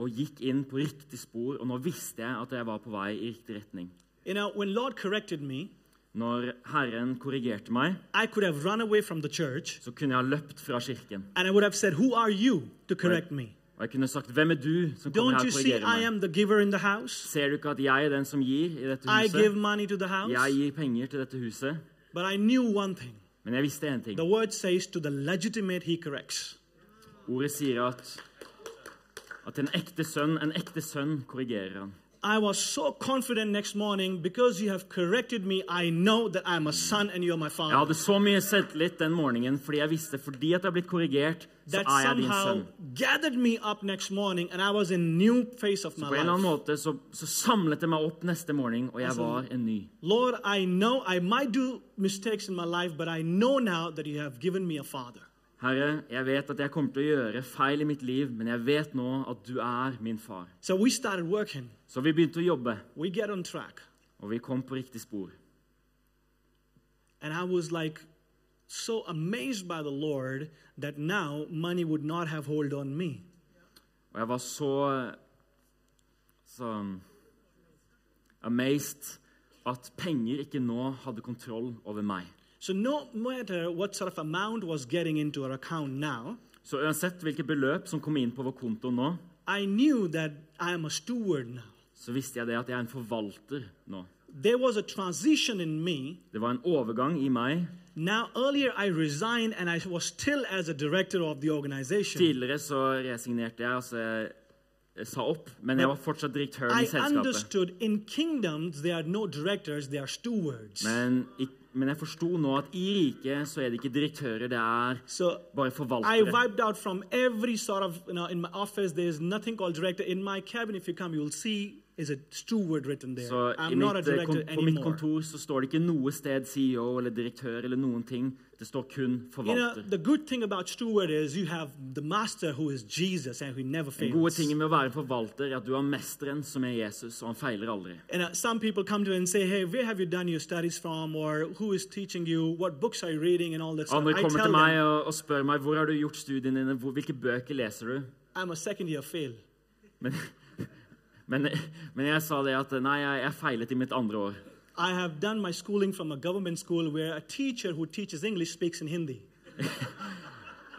og gikk inn på riktig spor. Og nå visste jeg at jeg var på vei i riktig retning. You know, when Lord corrected me, Når Herren korrigerte meg, I could have run away from the church så kunne jeg ha løpt fra kirken. and I would have said, Who are you to correct me? Og jeg kunne sagt, 'Hvem er du som kommer Don't her you og see korrigerer I meg?' am the giver in the house? Ser du ikke at jeg er den som gir i dette I give huset? money to the house. Jeg gir penger til dette huset. But I knew one thing. Men jeg visste én ting. The word says, To the legitimate, he corrects. Ordet sier at, at en ekte sønn, en ekte sønn korrigerer han. I was so confident next morning because you have corrected me. I know that I'm a son and you're my Jeg father. hadde så mye selvtillit den morgenen fordi jeg visste fordi at jeg er blitt korrigert, så That er jeg din somehow sønn. gathered me up next morning, and I was in new face of my På en eller annen life. måte så, så samlet det meg opp neste morgen, og jeg var en ny. Lord, I know I might do mistakes in my life, but I know now that you have given me a father. Herre, jeg vet at jeg kommer til å gjøre feil i mitt liv, men jeg vet nå at du er min far. So. Så vi begynte å jobbe, og vi kom på riktig spor. And I was like so amazed by the Lord that now money would not have hold on me. Og jeg var så så amazed at penger ikke nå hadde kontroll over meg. So no matter what sort of amount was getting into our account now, Så uansett hvilket beløp som kom inn på vår konto nå, I knew that I am a steward now. så visste jeg det at jeg er en forvalter nå. There was a transition in me. Det var en overgang i meg. Now, earlier I resigned and I was still as a director of the organization. Tidligere så resignerte jeg, altså jeg, sa opp, men jeg var fortsatt direktøren I i selskapet. understood in kingdoms there are no directors, they are stewards. Men, ik- men jeg forsto nå at i riket så er det ikke direktører, det er So bare I wiped out from every sort of, you know, in my office, there is nothing called director. In my cabin, if you come, you will see is a steward written there. Så I'm not a mitt, eh, på mitt kontor så står det ikke noe sted CEO eller direktør eller noen ting. Det står kun You know, forvalter. the good thing about steward is you have the master who is Jesus and who never Den gode tingen med å være forvalter er at du har mesteren som er Jesus, og han feiler aldri. And uh, some people come to and say, hey, where have you done your studies from? Or who is teaching you? What books are you reading? And all that stuff. Andre kommer til meg og, og spør meg hvor har du gjort studiene dine, hvor, hvilke bøker leser du? I'm a second year fail. Men, men, <laughs> men jeg sa det at nei, jeg, jeg feilet i mitt andre år. I have done my schooling from a government school where a teacher who teaches English speaks in Hindi. <laughs>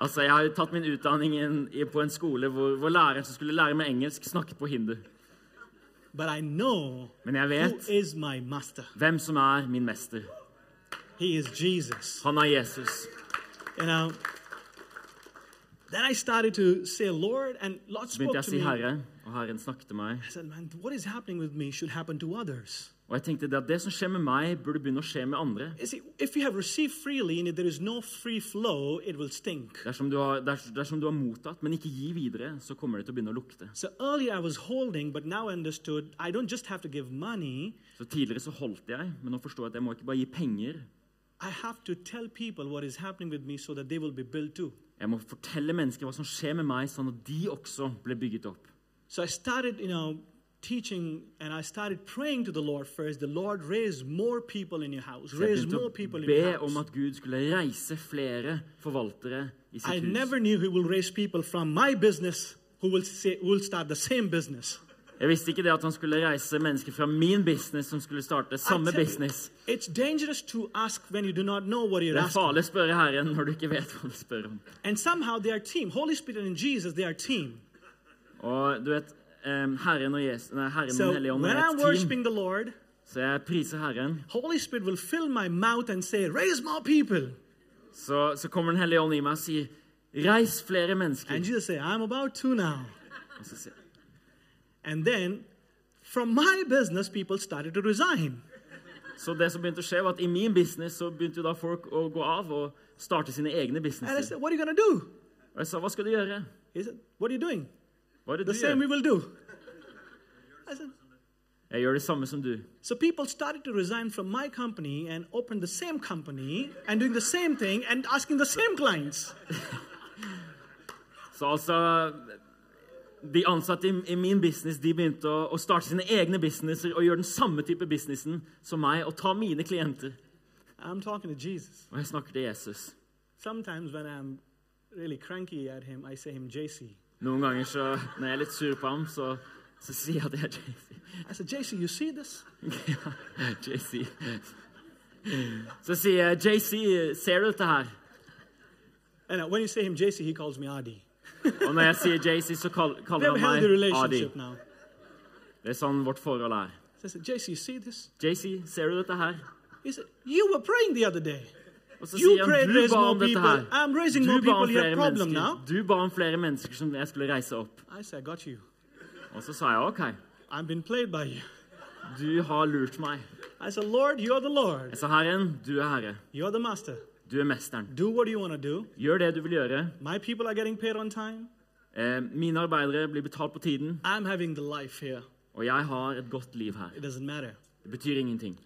Altså, Jeg har tatt min utdanning in, på en skole hvor, hvor læreren som skulle lære meg engelsk, snakket på hindu. But I know Men jeg who is my master. hvem som er min mester. He is Jesus. Han er Jesus. You know, then I started to say, Lord, and Lord Så begynte spoke jeg å si. Herre, og Herren snakket til meg. I said, man, what is happening with me should happen to others. Og jeg tenkte at det som skjer med meg, burde begynne å skje med andre. See, if you have received freely and there is no free flow, it will stink. Dersom du, har, ders, dersom du har mottatt, men ikke gi videre, så kommer det til å begynne å lukte. So earlier I was holding, but now I understood I don't just have to give money, Så Tidligere så holdt jeg, men nå forstår jeg at jeg må ikke bare gi penger. I have to tell people what is happening with me so that they will be built too. Jeg må fortelle mennesker hva som skjer med meg, sånn at de også blir bygget opp. So I started, you know, teaching and I started praying to the Lord first. The Lord raise more people in your house. Raise more people in your om house. at Gud skulle reise flere forvaltere i I hus. never knew he will raise people from my business who will say, will start the same business. Jeg visste ikke det at han skulle reise mennesker fra min business som skulle starte samme business. It's dangerous to ask when you do not know what you're Det er asking. farlig å spørre Herren når du ikke vet hva du spør om. And somehow they are team. Holy Spirit and Jesus, they are team. Og du vet, Herren og Jesus, nei, Herren So hellige ånd er et team. the Lord, Så jeg priser Herren. Holy Spirit will fill my mouth and say, raise more people. Så, så kommer Den hellige ånd i meg og sier Reis flere mennesker. And Jesus said, I'm about to now. Og så sier- And then from my business, people started to resign. Så det som begynte å skje var at I min business så begynte jo da folk å gå av og starte sine egne And I businesser. said, What are you going to do? Og jeg sa, hva skal du gjøre? He said, What are you doing? Hva er det The du same we gjør? will do. I said, Jeg gjør det samme som du. So people started to resign from my company and open the same company and doing the same thing and asking the same clients. <laughs> Så altså De ansatte i, i min business de begynte å, å starte sine egne businesser og gjøre den samme type businessen som meg og ta mine klienter. I'm talking to Jesus. Og jeg snakker til Jesus. Sometimes when I'm really cranky at him, I say him JC. Noen ganger så, når jeg er litt sur på ham, så, så sier jeg at jeg er JC. I said, JC, you see this? Ja, JC. Så sier jeg, JC, ser du dette her? And when you say him JC, he calls me Adi. Og når jeg sier JC, så kall, kaller han meg Adi. now. Det er sånn vårt forhold er. So I said, JC, see this? JC, ser du dette her? He said, You were praying the other day. Og så sier han, du ba om dette her. Du ba om flere mennesker. Du ba om flere mennesker som jeg skulle reise opp. Said. Og så sa jeg, ok, du har lurt meg. Said. Jeg sa, Herren, du er herre. Du er mesteren. Gjør det du vil gjøre. My people are getting paid on time. Eh, mine arbeidere blir betalt på tiden, og jeg har et godt liv her. Det betyr ingenting.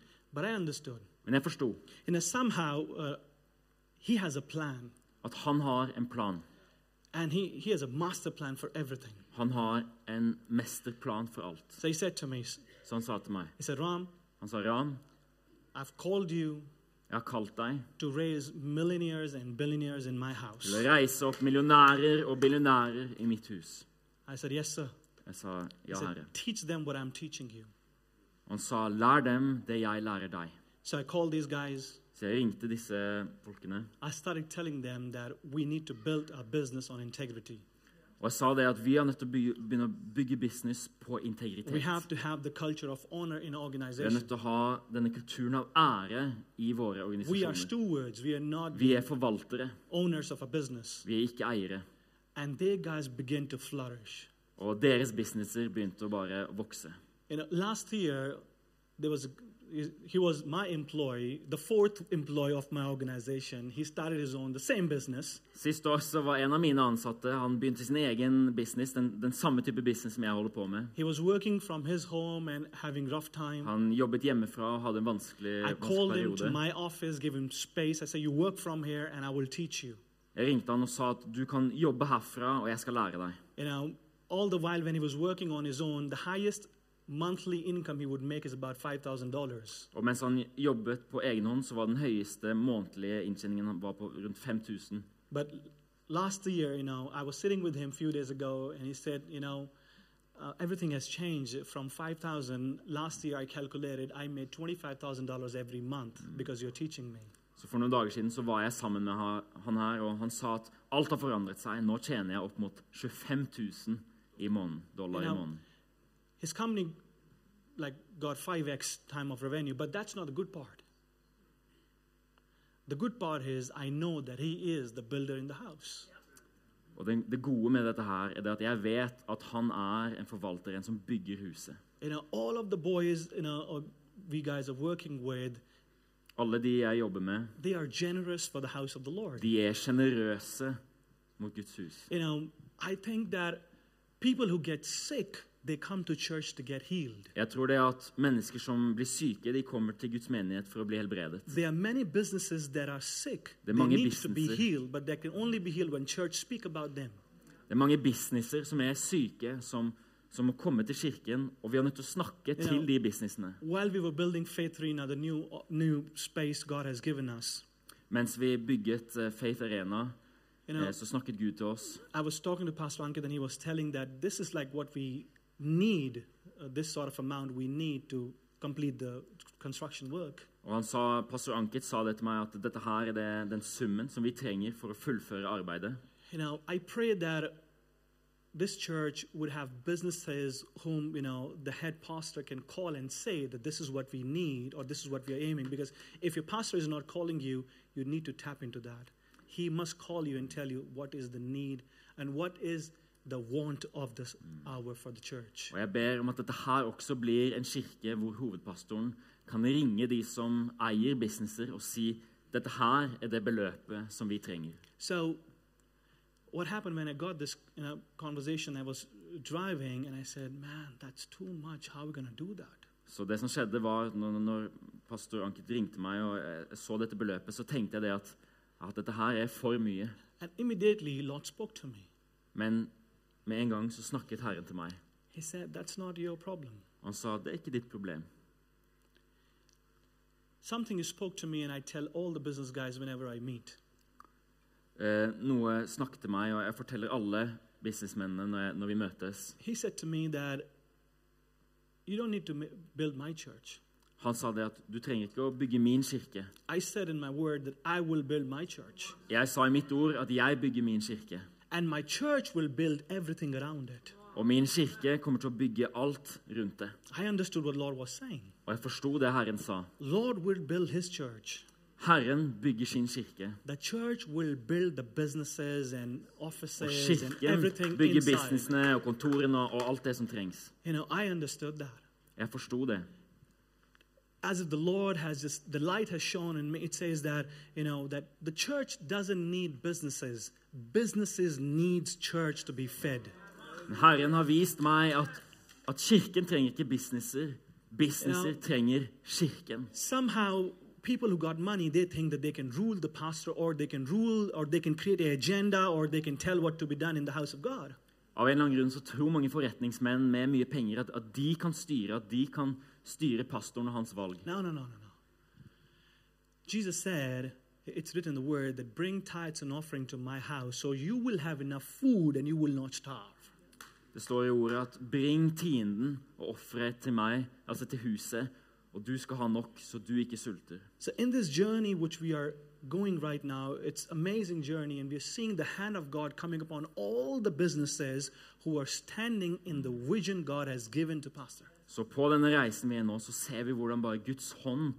Men jeg forsto know, somehow uh, he has a plan, at han har en plan. and he, he has a master plan for everything. Han har en mesterplan for alt. So he said to me, Så han sa til meg, he said, Ram, han sa, Ram, I've called you jeg har kalt deg to raise millionaires and billionaires in my til house. å reise opp millionærer og billionærer i mitt hus. I said, yes, sir. Jeg sa, He ja, said, herre. teach them what I'm teaching you. Han sa, lær dem det jeg lærer deg. So I called these guys. Så jeg ringte disse folkene, I started telling them that we need to build a business on integrity. og jeg sa det at vi er nødt til å begynne å bygge business på We integritet. have to have the culture of honor in Vi er nødt til å ha denne kulturen av ære i våre We are organisasjoner. stewards. We are not Vi er forvaltere, owners of a business. vi er ikke eiere. And their guys begin to flourish. Og deres businesser begynte å bare vokse. You know, last year, there was a, he was my employee, the fourth employee of my organization. He started his own, the same business. Sist år så var en av mine ansatte han begynte sin egen business, den, den samme type business som jeg holder på med. He was working from his home and having rough time. Han jobbet hjemmefra og hadde en vanskelig, I vanskelig called him to my office, gave him space. I said, "You work from here, and I will teach you." Jeg ringte han og sa at du kan jobbe herfra, og jeg skal lære deg. You know, all the while when he was working on his own, the highest monthly income he would make is about five thousand dollars. Og mens han jobbet på egen hånd, så var den høyeste månedlige inntjeningen var på rundt 5000. But last year, you know, I was sitting with him a few days ago, and he said, you know, uh, everything has changed from 5,000. Last year, I calculated I made $25,000 every month because you're teaching me. Så For noen dager siden så var jeg sammen med han her, og han sa at alt har forandret seg. Nå tjener jeg opp mot 25 000 i måneden, dollar i Ja. måneden. His company, like, got 5x time of revenue, but that's not the good part. The good part is I know that he is the builder in the house. Og det, det gode med dette her er det at jeg vet at han er en forvalter, en som bygger huset. You know, all of the boys, you know, we guys are working with, Alle de jeg jobber med, they are generous for the house of the Lord. de er sjenerøse mot Guds hus. You know, I think that people who get sick, they come to church to get healed. Jeg tror det er at mennesker som blir syke, de kommer til Guds menighet for å bli helbredet. There are many businesses that are sick. Det er mange businesser. Det er mange businesser som er syke, som, som må komme til kirken, og vi er nødt til å snakke you til de businessene. While we were building Faith Arena, the new new space God has given us, Mens vi bygget eh, Faith Arena, you know, eh, så snakket Gud til oss. I was talking to Pastor Anke, and he was telling that this is like what we need, uh, this sort of amount we need to complete the construction work. Og han sa, Pastor Ankit sa det til meg at dette her er den summen som vi trenger for å fullføre arbeidet. You know, I pray that this church would have businesses whom, you know, the head pastor can call and say that this is what we need or this is what we are aiming. Because if your pastor is not calling you, you need to tap into that. he must call you and tell you what is the need and what is the want of this hour for the church. Og jeg ber om at dette her også blir en kirke hvor hovedpastoren kan ringe de som eier businesser, og si dette her er det beløpet som vi trenger. So, what happened when I got this you know, conversation? I was driving and I said, Man, that's too much. How are we going to do that? Så det som skjedde var, når, når pastor Ankit ringte meg og jeg så dette beløpet, så tenkte jeg det at, at dette her er for mye. And immediately, Lord spoke to me. Men med en gang så snakket Herren til meg. He said, That's not your problem. Han sa det er ikke ditt problem. Something you spoke to me, and I tell all the business guys whenever I meet. Eh, noe snakket til meg, og jeg forteller alle businessmennene når, jeg, når vi møtes. He said to me that you don't need to build my church. Han sa det at du trenger ikke å bygge min kirke. I said in my word that I will build my church, Jeg sa i mitt ord at jeg bygger min kirke. And my church will build everything around it. Og min kirke kommer til å bygge alt rundt det. I understood what Lord was saying. Og jeg forsto det Herren sa. Lord will build his church. Herren bygger sin kirke. The church will build the businesses and Og kirken and everything bygger inside. businessene og kontorene og alt det som trengs. You know, I understood that. Jeg forsto det. As if the Lord has just, the light has shone me. It says that, you know, that the church doesn't need businesses. Businesses needs church to be fed. Herren har vist meg at, at kirken trenger ikke businesser. Businesser Ja. trenger kirken. Somehow, people who got money, they think that they can rule the pastor or they can rule or they can create an agenda or they can tell what to be done in the house of God. Av en eller annen grunn så tror mange forretningsmenn med mye penger at, at de kan styre, at de kan styre pastoren og hans valg. No, no, no, no, no. Jesus said, it's written in the word that bring tithes and offering to my house so you will have enough food and you will not starve. Det står i ordet at 'bring tienden og offeret til meg', altså til huset, og du skal ha nok, så du ikke sulter. So in this journey which we are going right now, it's amazing journey and we're seeing the hand of God coming upon all the businesses who are standing in the vision God has given to pastor. Så på denne reisen vi er nå, så ser vi hvordan bare Guds hånd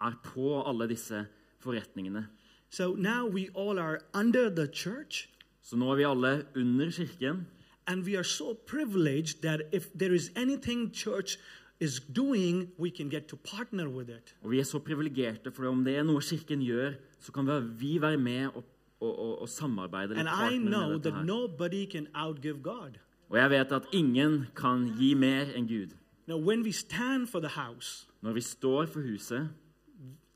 er på alle disse forretningene. So now we all are under the church Så nå er vi alle under kirken, and we are so privileged that if there is anything church is doing, we can get to partner with it. og vi er så privilegerte, for om det er noe kirken gjør, så kan vi- være med og, og, og, og samarbeide And I know that nobody can outgive God. Og jeg vet at ingen kan gi mer enn Gud. Now, when we stand for the house, Når vi står for huset,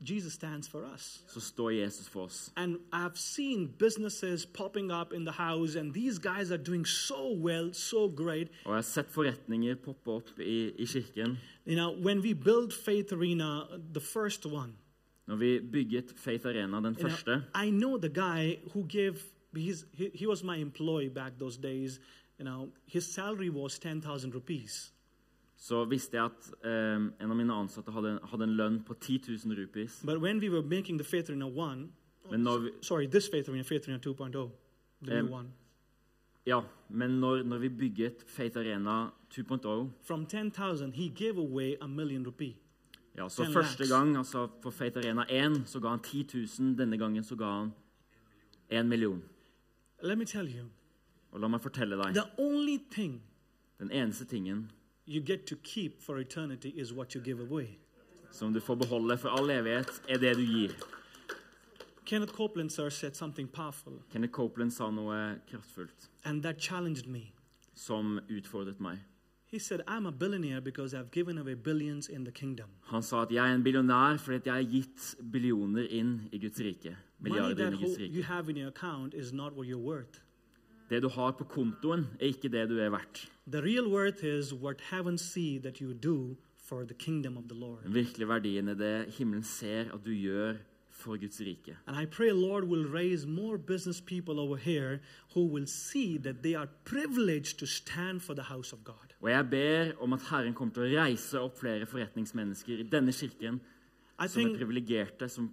Jesus stands for us. så står Jesus for oss. And I've seen businesses popping up in the house, and these guys are doing so well, so great. Og jeg har sett forretninger poppe opp i, i kirken. You know, when we built Faith Arena, the first one, Når vi bygget Faith Arena, den you know, I know the guy who gave, he's, he, he was my employee back those days. You know, his salary was 10,000 rupees. Så visste jeg at eh, en av mine ansatte hadde, hadde en lønn på 10 000 rupees. But when we were making the Faith Arena 1, Men når vi, sorry, this Faith Arena, Faith Arena 2.0, the Um, new one, ja, men når, når vi bygget Faith Arena 2.0 from 10,000, he gave away a million rupee. ja, Så første gang, altså for Faith Arena 1, så ga han 10 000. Denne gangen så ga han 1 million. Let me tell you, Og la meg fortelle deg, the only thing den eneste tingen you get to keep for eternity is what you give away. som du får beholde for all evighet, er det du gir. Kenneth Copeland, sir, said something powerful, Kenneth Copeland sa noe kraftfullt and that challenged me. som utfordret meg. He said, I'm a billionaire because I've given away billions in the kingdom. Han sa at jeg er en billionær fordi jeg har gitt billioner inn i Guds rike. Money Milliarder that inn i Guds ho- you have in your account is not what you're worth. Det du har på kontoen, er ikke det du er verdt. The real worth is what heaven see that you do for the kingdom of the Lord. Den virkelige verdien er det himmelen ser at du gjør for Guds rike. And I pray Lord will raise more business people over here who will see that they are privileged to stand for the house of God. Og jeg ber om at Herren kommer til å reise opp flere forretningsmennesker i denne kirken I som er privilegerte som,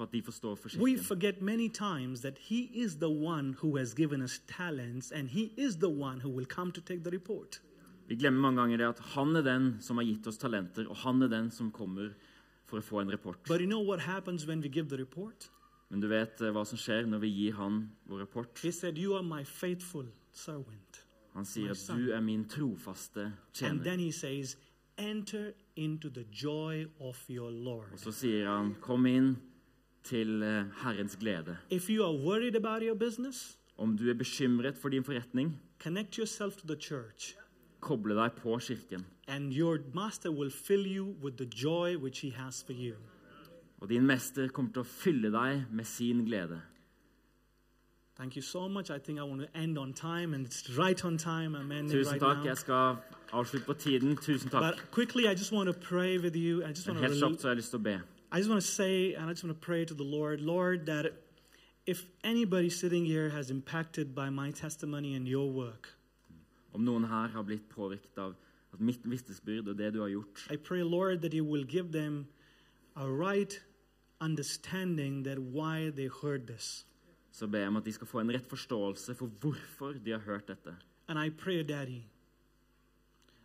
for at de forstår for we forget many times that He is the one who has given us talents and He is the one who will come to take the report. Vi glemmer mange ganger det at han er den som har gitt oss talenter, og han er den som kommer for å få en rapport. But you know what happens when we give the report? Men du vet eh, hva som skjer når vi gir han vår rapport. He said, You are my faithful servant. Han sier My at son. du er min trofaste And tjener. then he says, Enter into the joy of your Lord. Og så sier han, kom inn til eh, Herrens glede. If you are worried about your business, Om du er bekymret for din forretning, connect yourself to the church, koble deg på kirken. and your master will fill you with the joy which he has for you. Og din mester kommer til å fylle deg med sin glede. Thank you so much. I think I want to end on time, and it's right on time. I'm ending Tusen right takk. now. Jeg skal avslutte på tiden. Tusen takk. But quickly, I just want to pray with you. I just want to. helt kjapt så har jeg lyst til å be. I just want to say, and I just want to pray to the Lord, Lord, that if anybody sitting here has impacted by my testimony and your work, Om noen her har blitt påvirket av at mitt vitnesbyrd og det du har gjort, I pray, Lord, that you will give them a right understanding that why they heard this. så ber jeg om at de skal få en rett forståelse for hvorfor de har hørt dette. And I pray, Daddy,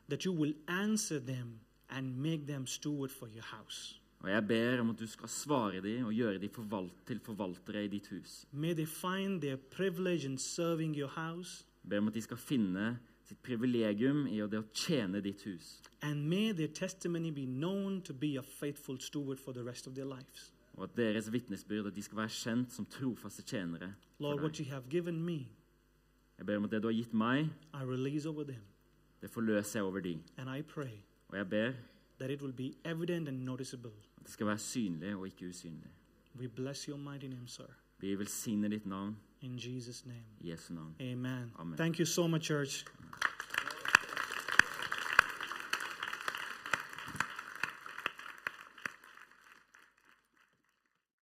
that you will answer them and make them steward for your house. Og jeg ber om at du skal svare dem og gjøre dem forvalt, til forvaltere i ditt hus. May they find their privilege in serving your house, Jeg ber om at de skal finne sitt privilegium i det å tjene ditt hus. and may their testimony be known to be a faithful steward for the rest of their lives. Og at deres vitnesbyrd at de skal være kjent som trofaste tjenere. Lord, for what deg. you have given me, Jeg ber om at det du har gitt meg, I release over them. det forløser jeg over dem. And I pray Og jeg ber that it will be evident and noticeable. at det skal være synlig og ikke usynlig. We bless your mighty name, sir. Vi velsigner ditt navn In Jesus' name. i Jesu navn. Amen. Amen. Thank you so much, church.